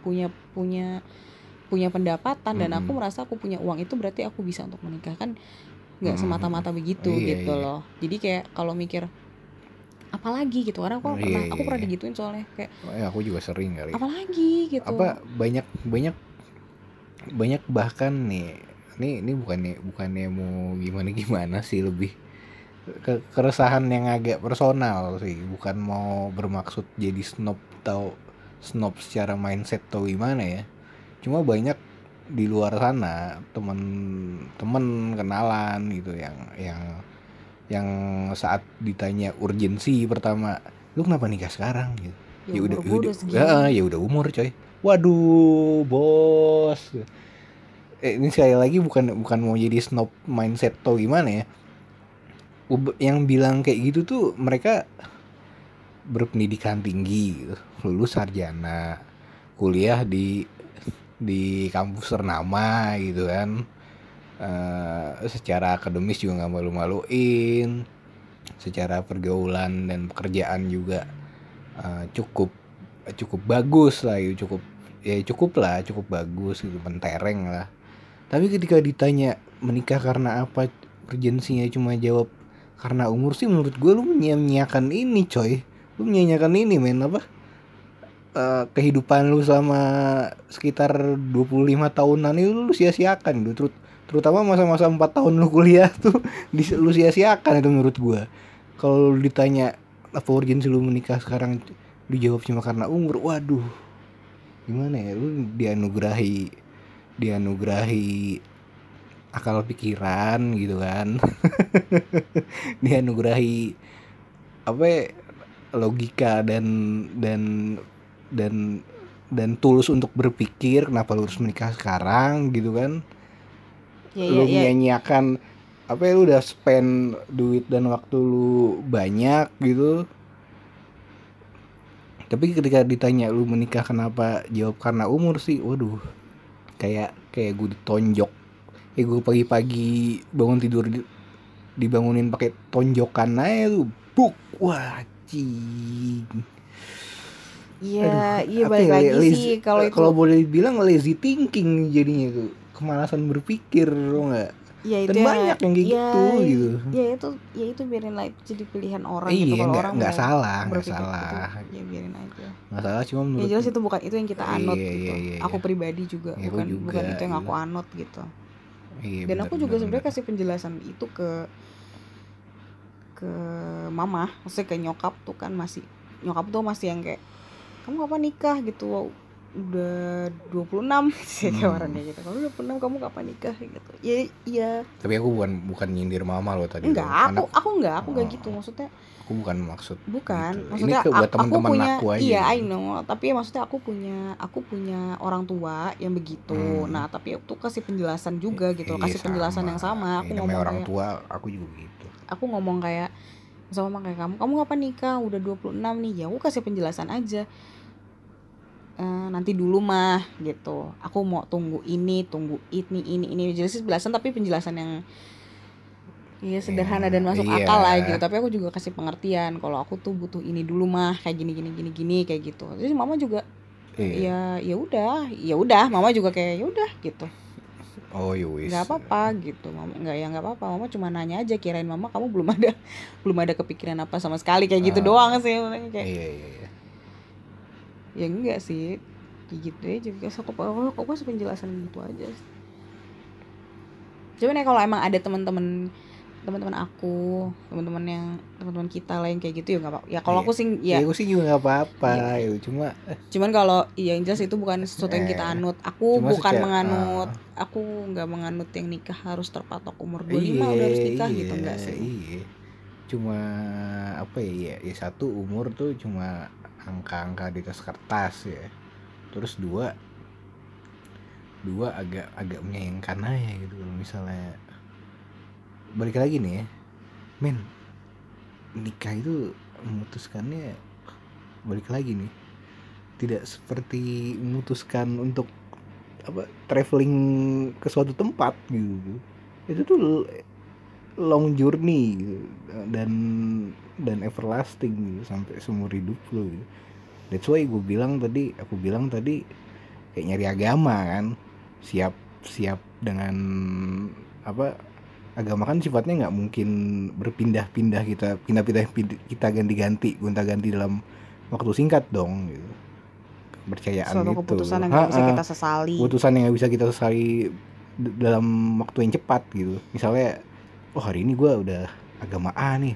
punya punya punya pendapatan dan aku merasa aku punya uang itu berarti aku bisa untuk menikah kan nggak semata-mata begitu Iya, gitu iya. loh. Jadi kayak kalau mikir apalagi gitu karena aku Iya, pernah iya, aku pernah iya. digituin soalnya kayak Eh, aku juga sering kali. apalagi gitu. Apa banyak banyak banyak bahkan nih ini ini bukannya bukannya mau gimana gimana sih lebih ke keresahan yang agak personal sih bukan mau bermaksud jadi snob atau snob secara mindset atau gimana ya cuma banyak di luar sana temen-temen kenalan gitu yang yang yang saat ditanya urgensi pertama lu kenapa nikah sekarang? Gitu. Ya, udah gua udah udah. segini. ya, ya udah umur coy. Waduh bos. Eh, ini sekali lagi bukan bukan mau jadi snob mindset atau gimana ya. Yang bilang kayak gitu tuh mereka berpendidikan tinggi gitu. lulus sarjana kuliah di di kampus ternama gitu kan Eh, secara akademis juga nggak malu-maluin. Secara pergaulan dan pekerjaan juga eh, cukup cukup bagus lah ya cukup ya cukup lah cukup bagus gitu mentereng lah. Tapi ketika ditanya menikah karena apa? Urgensinya cuma jawab karena umur sih menurut gue lu menyia-nyiakan ini coy. Lu menyia-nyiakan ini men apa? Eh, kehidupan lu selama sekitar 25 tahunan itu lu sia-siakan gitu terutama masa-masa 4 tahun lu kuliah *laughs* tuh lu sia-siakan itu menurut gua. Kalau lu ditanya apa urgensi lu menikah sekarang? Dijawab cuma karena umur. Waduh. Gimana ya? Lu dianugerahi dianugerahi akal pikiran gitu kan. *laughs* Dianugerahi apa ya, logika dan dan dan dan tulus untuk berpikir kenapa lu harus menikah sekarang gitu kan ya, lu ya, ya. nyanyiakan apa ya lu udah spend duit dan waktu lu banyak gitu. Tapi ketika ditanya lu menikah kenapa? Jawab karena umur sih. Waduh kayak kayak gue ditonjok. Kayak gue pagi-pagi bangun tidur di- dibangunin pakai tonjokan aja tuh. Buk wah cing Iya, iya balik ya, lagi lazy- sih kalau itu. kalau boleh dibilang lazy thinking jadinya tuh kemalasan berpikir lo nggak ya itu dan ya, banyak yang kayak ya, gitu gitu Ya itu ya itu biarin lah itu jadi pilihan orang iya gitu kalau nggak orang nggak salah nggak salah gitu, ya biarin aja. nggak salah cuma Ya menurut jelas itu bukan itu yang kita anut Iya, gitu. iya, iya, aku iya. pribadi juga Ya, bukan juga, bukan itu yang iya. aku anut gitu. iya, Dan benar, aku juga benar, sebenarnya benar. kasih penjelasan itu ke ke mama, maksudnya ke nyokap tuh kan masih nyokap tuh masih yang kayak kamu kapan nikah gitu wow, udah 26 *laughs* sih Hmm. orang kayak gitu. Kamu 26 kamu kapan nikah gitu. Ya iya. Tapi aku bukan bukan nyindir mama lo tadi enggak aku Anak- aku enggak aku enggak Oh. gitu. Maksudnya aku bukan maksud bukan. Gitu. Ini maksudnya ke- buat aku, aku teman-teman punya aku aja. iya I know. Tapi ya maksudnya aku punya aku punya orang tua yang begitu. Hmm. nah tapi aku tuh kasih penjelasan juga gitu Iya, kasih penjelasan yang sama. Aku ngomong orang kayak tua aku juga gitu. aku ngomong kayak sama kayak kamu kamu kapan nikah? Udah 26 nih. Ya aku kasih penjelasan aja Eh, nanti dulu mah gitu. Aku mau tunggu ini tunggu ini ini ini. Jelas sih penjelasan tapi penjelasan yang Iya sederhana dan masuk Iya. akal lah gitu. Tapi aku juga kasih pengertian kalau aku tuh butuh ini dulu mah kayak gini gini gini gini kayak gitu. Jadi mama juga iya. ya ya udah ya udah. Mama juga kayak ya udah gitu. Oh yowis nggak apa-apa gitu. Mama nggak ya nggak apa-apa. Mama cuma nanya aja kirain mama kamu belum ada *laughs* belum ada kepikiran apa sama sekali? Kayak gitu Ah. doang sih kayak iya iya iya ya enggak sih. Kayak gitu aja biasa aku aku kasih penjelasan gitu aja cuman ya kalau emang ada teman-teman teman-teman aku teman-teman yang teman-teman kita yang kayak gitu ya nggak apa ya kalau Iya. aku sih ya, ya aku sih juga nggak apa-apa Iya. ya cuma cuman kalau iya yang jelas itu bukan sesuatu yang kita Eh, anut. Aku cuma bukan secara- menganut ah. aku nggak menganut yang nikah harus terpatok umur 25 udah harus nikah gitu enggak sih. iya. Cuma apa ya ya, ya satu umur tuh cuma angka-angka di atas kertas ya. Terus dua dua agak agak menyayangkan aja gitu kalau misalnya. Balik lagi nih ya. Men nikah itu memutuskannya balik lagi nih. Tidak seperti memutuskan untuk apa traveling ke suatu tempat gitu. Itu tuh long journey gitu. dan dan everlasting gitu sampai seumur hidup lo gitu. That's why gue bilang tadi aku bilang tadi kayak nyari agama kan. Siap siap dengan apa agama kan sifatnya nggak mungkin berpindah-pindah kita pindah-pindah pindah- kita ganti-ganti gonta-ganti dalam waktu singkat dong gitu. Kepercayaan suatu itu keputusan yang nggak bisa kita sesali. Keputusan yang nggak bisa kita sesali dalam waktu yang cepat gitu. Misalnya oh hari ini gue udah agama A nih.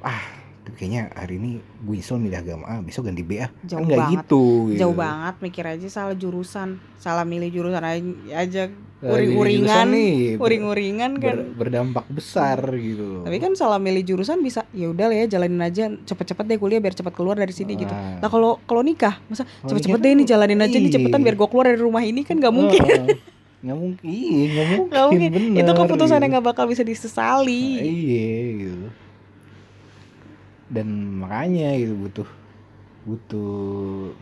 Ah kayaknya hari ini gue nyesel milih agama A besok ganti B ah Jauh kan banget. gitu, gitu. Jauh banget mikir aja salah jurusan. Salah milih jurusan aja- uring-uringan. nih uring-uringan kan. ber- berdampak besar gitu. Tapi kan salah milih jurusan bisa ya udah lah ya jalanin aja. Cepet-cepet deh kuliah biar cepat keluar dari sini gitu. Ah. nah kalau kalau nikah masa cepet-cepet deh ini jalanin aja nih cepetan iya. biar gue keluar dari rumah ini kan nggak mungkin. Heeh. *laughs* nggak mungkin. Iya nggak mungkin, nggak mungkin. bener, itu keputusan gitu. yang nggak bakal bisa disesali. Iya gitu. Dan makanya gitu butuh butuh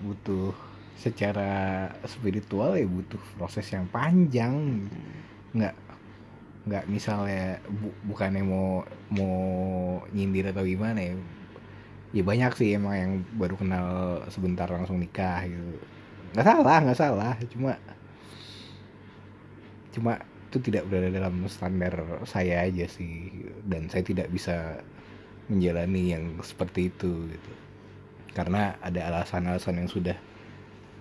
butuh secara spiritual ya butuh proses yang panjang. Gitu. nggak nggak misalnya bu- bukannya mau mau nyindir atau gimana ya. Ya banyak sih emang yang baru kenal sebentar langsung nikah gitu. Nggak salah nggak salah. Cuma cuma itu tidak berada dalam standar saya aja sih dan saya tidak bisa menjalani yang seperti itu gitu. Karena ada alasan-alasan yang sudah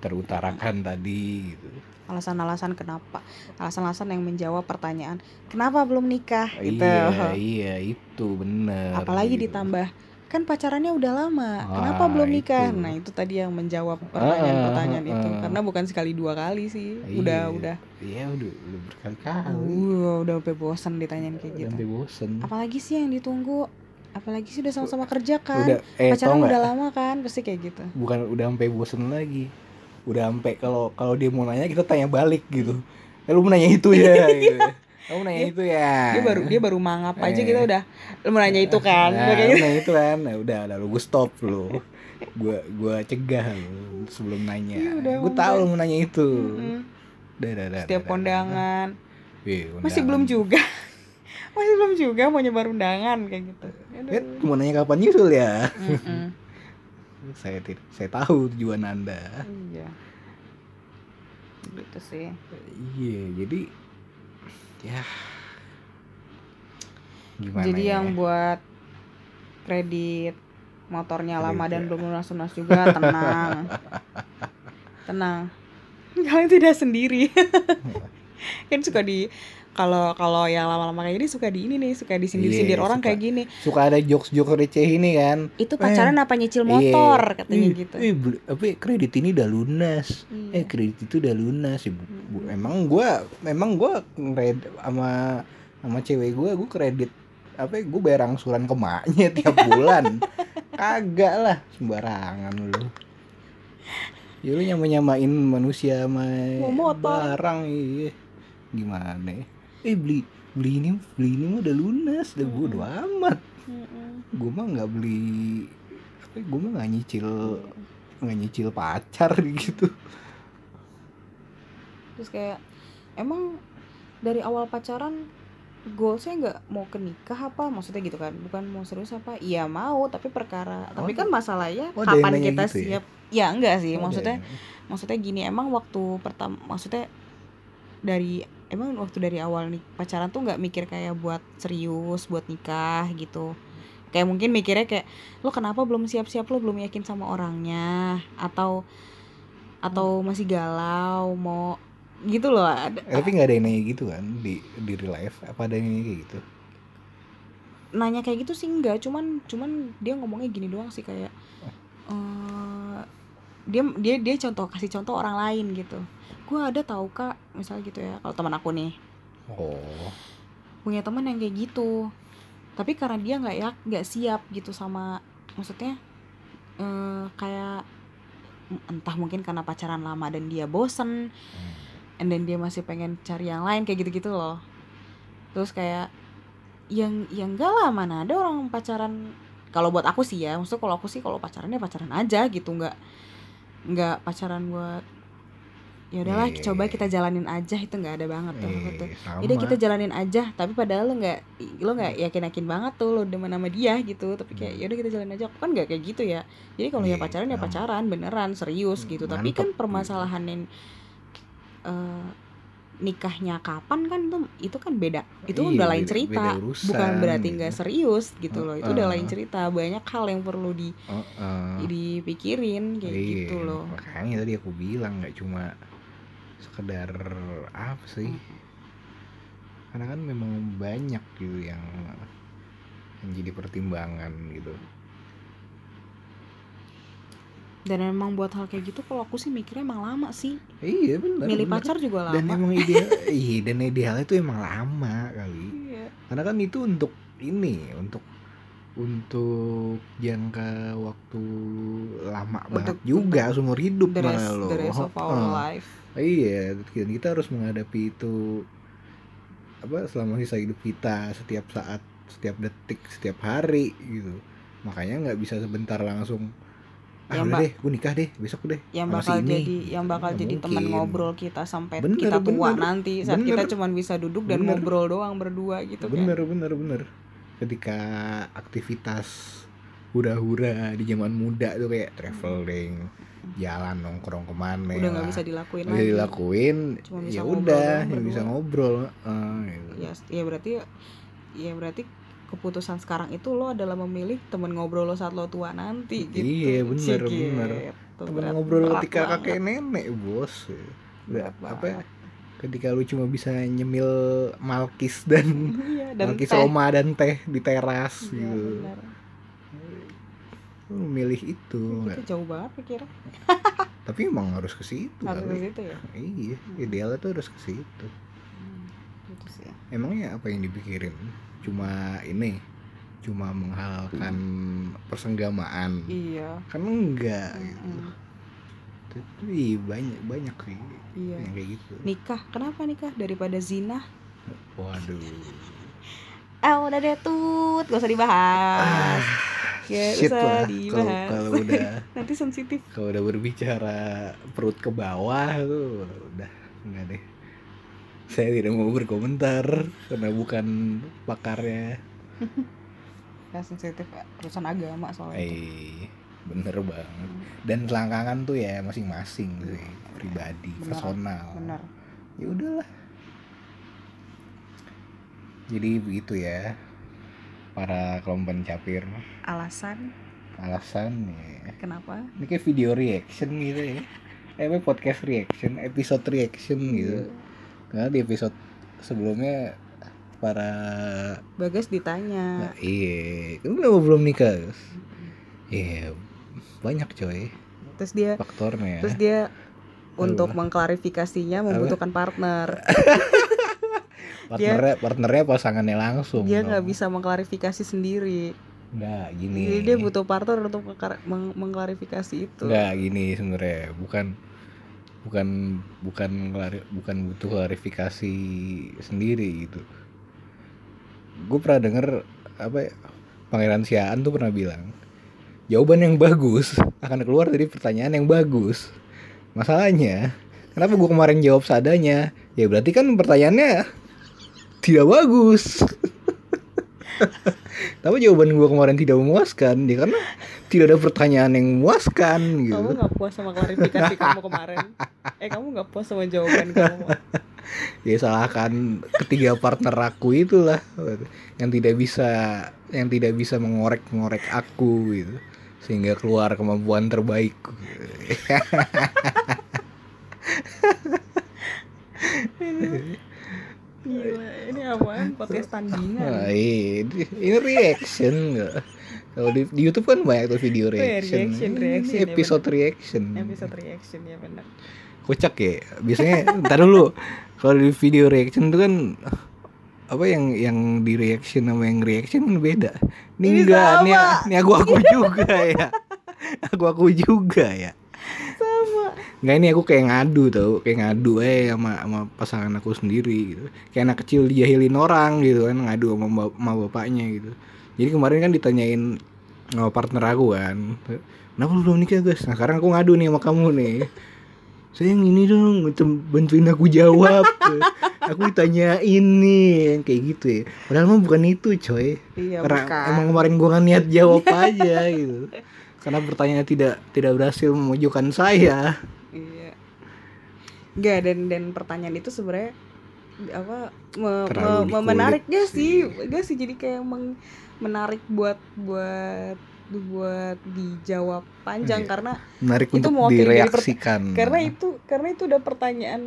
terutarakan tadi gitu. Alasan-alasan kenapa? Alasan-alasan yang menjawab pertanyaan kenapa belum nikah? Gitu. Iya iya itu benar apalagi gitu. ditambah kan pacarannya udah lama Ah, kenapa belum nikah? itu. nah itu tadi yang menjawab pertanyaan-pertanyaan Ah, itu ah. karena bukan sekali dua kali sih Iya. udah udah. iya udah udah berkali-kali. Uh, udah sampai bosan ditanyain kayak gitu. Sampai bosen. Apalagi sih yang ditunggu? Apalagi sih udah sama-sama kerja kan? Udah eh pacaran udah lama kan? Pasti kayak gitu. Bukan udah sampai bosen lagi. Udah sampai kalau kalau dia mau nanya kita tanya balik gitu. Eh, lu mau nanya itu ya *laughs* gitu. Kamu nanya Dia- itu ya dia baru dia baru mangap aja Eh. kita udah lu mau nanya itu kan nah, kayak gitu. nanya itu kan nah, udah lalu gue stop lu gua gua cegah lu sebelum nanya Iya, gue tahu lu mau nanya itu Mm-mm. Dah, dah, dah, setiap kondangan dah. Wih, masih undangan. belum juga *laughs* masih belum juga mau nyebar undangan kayak gitu. Eh, mau nanya kapan nyusul ya Mm-mm. *laughs* saya saya tahu tujuan anda iya gitu sih iya jadi ya gimana jadi ya? yang buat kredit motornya lama Kredit dan ya. belum lunas-lunas juga tenang *laughs* tenang kalian tidak sendiri *laughs* kan suka di kalau kalau yang lama-lama kayak gini suka di ini nih suka disindir-sindir Iya, orang suka. kayak gini. suka ada jokes jokes receh ini kan. Itu pacaran apa nyicil motor? Katanya Ih, gitu. ih, beli- apa kredit ini udah lunas. Iya. eh kredit itu udah lunas ya, Bu- bu- Mm-mm. emang gua memang gua kredit sama sama cewek gua gua kredit apa gue bayar angsuran ke maknya tiap *laughs* bulan. Kagak lah sembarangan lu. Ya lu nyama nyamain manusia sama barang iya. Gimana ya? Eh beli beli ini beli ini mah udah lunas udah bodo amat. Mm-mm. gue mah nggak beli apa gue mah nggak nyicil nggak nyicil pacar *laughs* gitu. Terus kayak emang dari awal pacaran goalsnya nggak mau ke nikah apa? Maksudnya gitu kan bukan mau serius apa? Iya mau tapi perkara tapi Oh, kan masalahnya oh, kapan kita gitu ya? siap? Ya enggak sih Oh, maksudnya maksudnya gini emang waktu pertama maksudnya dari emang waktu dari awal nih pacaran tuh nggak mikir kayak buat serius buat nikah gitu. Kayak mungkin mikirnya kayak lo kenapa belum siap-siap? Lo belum yakin sama orangnya? Atau atau masih galau? Mau? Gitu loh ada Eh, tapi nggak ada yang nanya gitu kan di di real life? Apa ada yang nanya kayak gitu? Nanya kayak gitu sih enggak cuman cuman dia ngomongnya gini doang sih kayak eh dia dia dia contoh kasih contoh orang lain gitu gue ada tahu kak misalnya gitu ya kalau teman aku nih. Oh. Punya teman yang kayak gitu. Tapi karena dia nggak ya nggak siap gitu sama maksudnya eh kayak entah mungkin karena pacaran lama dan dia bosen and then dia masih pengen cari yang lain kayak gitu-gitu loh. Terus kayak yang yang enggak lah mana ada orang pacaran. Kalau buat aku sih ya maksudnya kalau aku sih kalau pacaran ya pacaran aja gitu nggak nggak pacaran buat ya udahlah Iya, coba iya, kita jalanin aja itu nggak ada banget tuh gitu. eh, sama Jadi kita jalanin aja, tapi padahal lo nggak lo nggak yakin yakin banget tuh lo demen sama dia gitu. Tapi kayak Hmm. ya udah kita jalanin aja, kan nggak kayak gitu ya. Jadi kalau ya Iya, pacaran ya sama. pacaran beneran serius gitu. Tapi Mantep kan gitu. permasalahan yang eh, nikahnya kapan kan itu itu kan beda. Itu Iya, udah lain cerita. beda urusan, Bukan berarti gitu. nggak serius gitu loh. Itu udah lain cerita. Banyak hal yang perlu di Oh, eh. dipikirin kayak Iya, gitu loh. makanya tadi aku bilang nggak cuma sekedar apa sih? Karena kan memang banyak gitu yang yang jadi pertimbangan gitu. Dan emang buat hal kayak gitu kalau aku sih mikirnya emang lama sih. Iya benar milih benar. pacar juga lama. dan emang ideal *laughs* iya dan idealnya itu emang lama kali. Iya. Karena kan itu untuk ini untuk untuk jangka waktu lama banget Untuk- juga seumur hidup the rest, malah lo. the rest of our life iya dan kita harus menghadapi itu apa selama sisa hidup kita setiap saat setiap detik setiap hari gitu makanya nggak bisa sebentar langsung ah Yang udah deh gue nikah deh besok deh yang bakal ini." jadi yang bakal jadi teman ngobrol kita sampai Bener, kita tua bener. nanti saat Bener. kita cuman bisa duduk dan Bener. ngobrol doang berdua gitu bener bener bener ketika aktivitas hura-hura di zaman muda tuh kayak traveling jalan nongkrong ke mana udah nggak lah. bisa dilakuin Nggak lagi dilakuin ya udah berdua. bisa ngobrol eh, gitu. ya ya berarti ya berarti keputusan sekarang itu lo adalah memilih temen ngobrol lo saat lo tua nanti gitu Iya, bener, Cik, bener. gitu. temen ngobrol ketika banget. kakek nenek bos Berat apa ya, ketika lu cuma bisa nyemil malkis dan iya dan malkis teh. oma dan teh di teras Iya, gitu benar. Lu milih itu nggak? Itu jauh banget pikirnya. *laughs* Tapi emang harus ke situ harus ke situ ya? Iya idealnya tuh harus ke situ. Hmm, gitu sih ya. emangnya apa yang dipikirin? Cuma ini cuma menghalalkan persenggamaan? Iya. Kan enggak gitu. Mm-mm. tapi banyak banyak sih iya. yang kayak gitu. Nikah kenapa nikah? Daripada zina waduh. Eh *laughs* udah deh tut. Gak usah dibahas ya shit usah lah kalau dibahas. kalau udah *laughs* nanti sensitif. kalau udah berbicara perut ke bawah tuh udah enggak deh. Saya tidak mau berkomentar karena bukan pakarnya. *laughs* Ya sensitif urusan agama soalnya. Eh bener banget. Dan selangkangan tuh ya masing-masing sih pribadi Benar, personal. benar. Ya udahlah. Jadi begitu ya para kelompok pencapir alasan? Alasan ya. Kenapa? Ini kayak video reaction gitu ya. Eh podcast reaction episode reaction gitu. Karena di episode sebelumnya para bagas ditanya. Nah, iya. Kan kenapa belum nikah iya. Banyak coy. Terus dia faktornya. terus dia untuk mengklarifikasinya membutuhkan partner *laughs* partnernya partnernya pasangannya langsung dia nggak bisa mengklarifikasi sendiri. Nggak gini. Jadi dia butuh partner untuk meng- mengklarifikasi itu. Nggak gini sebenarnya. Bukan bukan bukan bukan butuh klarifikasi sendiri gitu. Gue pernah denger apa ya, pangeran Siaan tuh pernah bilang jawaban yang bagus akan keluar dari pertanyaan yang bagus. Masalahnya kenapa gue kemarin jawab seadanya? Ya berarti kan pertanyaannya tidak bagus. *laughs* Tapi jawaban gue kemarin tidak memuaskan ya karena tidak ada pertanyaan yang memuaskan gitu. Kamu nggak puas sama klarifikasi kamu kemarin? Eh kamu nggak puas sama jawaban kamu? *laughs* Ya salahkan ketiga partner aku itulah yang tidak bisa yang tidak bisa mengorek ngorek aku gitu. Sehingga keluar kemampuan terbaikku *laughs* gila ini apaan? Podcast tandingan. Nah, ini, ini reaction nggak? Kalau di, di YouTube kan banyak tuh video Oh ya, reaction, reaction, Ini reaction, ya episode reaction. Episode reaction ya benar kocak ya biasanya ntar dulu kalau di video reaction tuh kan apa yang yang di reaction sama yang reaction kan beda. Ini, Ini enggak ini aku aku juga ya. Aku aku juga ya nggak ini aku kayak ngadu tau kayak ngadu eh sama sama pasangan aku sendiri gitu. Kayak anak kecil dijahilin orang gitu kan ngadu sama, sama bapaknya gitu. Jadi kemarin kan ditanyain sama partner aku kan kenapa lu belum nikah guys nah sekarang aku ngadu nih sama kamu nih. Sayang ini dong bantuin aku jawab. *laughs* Aku ditanya ini kayak gitu ya. Padahal mah bukan itu coy. Iya karena bukan. emang kemarin gua nggak niat jawab aja gitu. Karena pertanyaannya tidak tidak berhasil memojokkan saya Enggak dan dan pertanyaan itu sebenarnya apa me- Terlalu me- me- menarik gak sih sih. gak sih jadi kayak meng- menarik buat buat buat dijawab panjang Iya. karena menarik Itu untuk per- direaksikan karena itu karena itu udah pertanyaan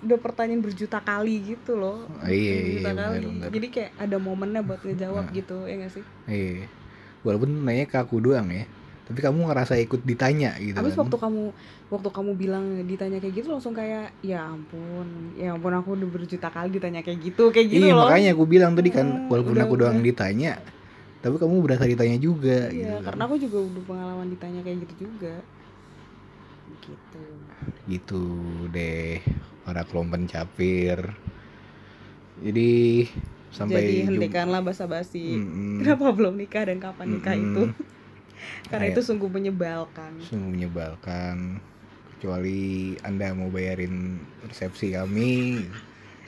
udah pertanyaan berjuta kali gitu loh Oh, iya, berjuta iya, kali benar-benar. jadi kayak ada momennya buat ngejawab Nah. gitu ya gak sih iya walaupun nanya ke aku doang ya tapi kamu ngerasa ikut ditanya gitu Habis kan waktu kamu waktu kamu bilang ditanya kayak gitu langsung kayak ya ampun, ya ampun aku udah berjuta kali ditanya kayak gitu, kayak gitu iya loh. makanya aku bilang tadi kan Hmm, walaupun udah- aku doang udah. ditanya tapi kamu berasa ditanya juga gitu Iya, kan. karena aku juga udah pengalaman ditanya kayak gitu juga. Gitu. gitu deh para kelompen capir jadi sampai Jadi hentikanlah basa-basi. Mm-mm. Kenapa belum nikah dan kapan nikah Mm-mm. itu? Karena Kayak- itu sungguh menyebalkan. sungguh menyebalkan. Kecuali anda mau bayarin resepsi kami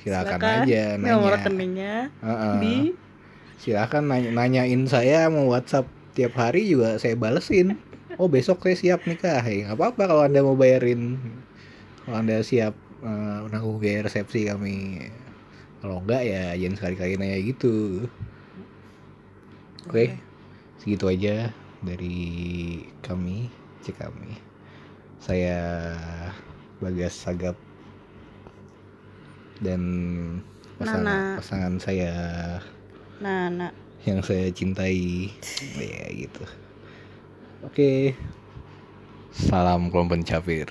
silakan, aja nanya. Nomor rekeningnya Heeh. di silakan nanya- nanyain saya mau WhatsApp tiap hari juga saya balesin. Oh besok saya siap nikah. Ya nggak apa-apa kalau anda mau bayarin. Kalau anda siap eh, nanggung biaya resepsi kami. Kalau enggak ya jangan sekali-kali nanya gitu. Oke. Segitu aja dari kami cek kami saya Bagas Sagap. Dan pasangan, Nana. pasangan saya nah. yang saya cintai. *laughs* Ya gitu. Oke. Salam kelompok capir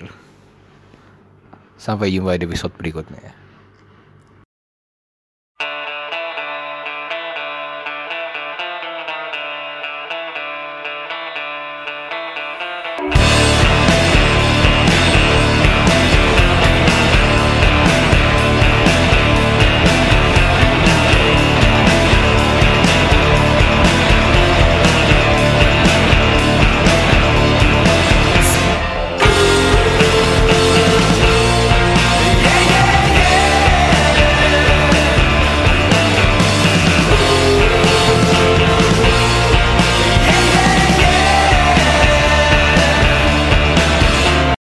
sampai jumpa di episode berikutnya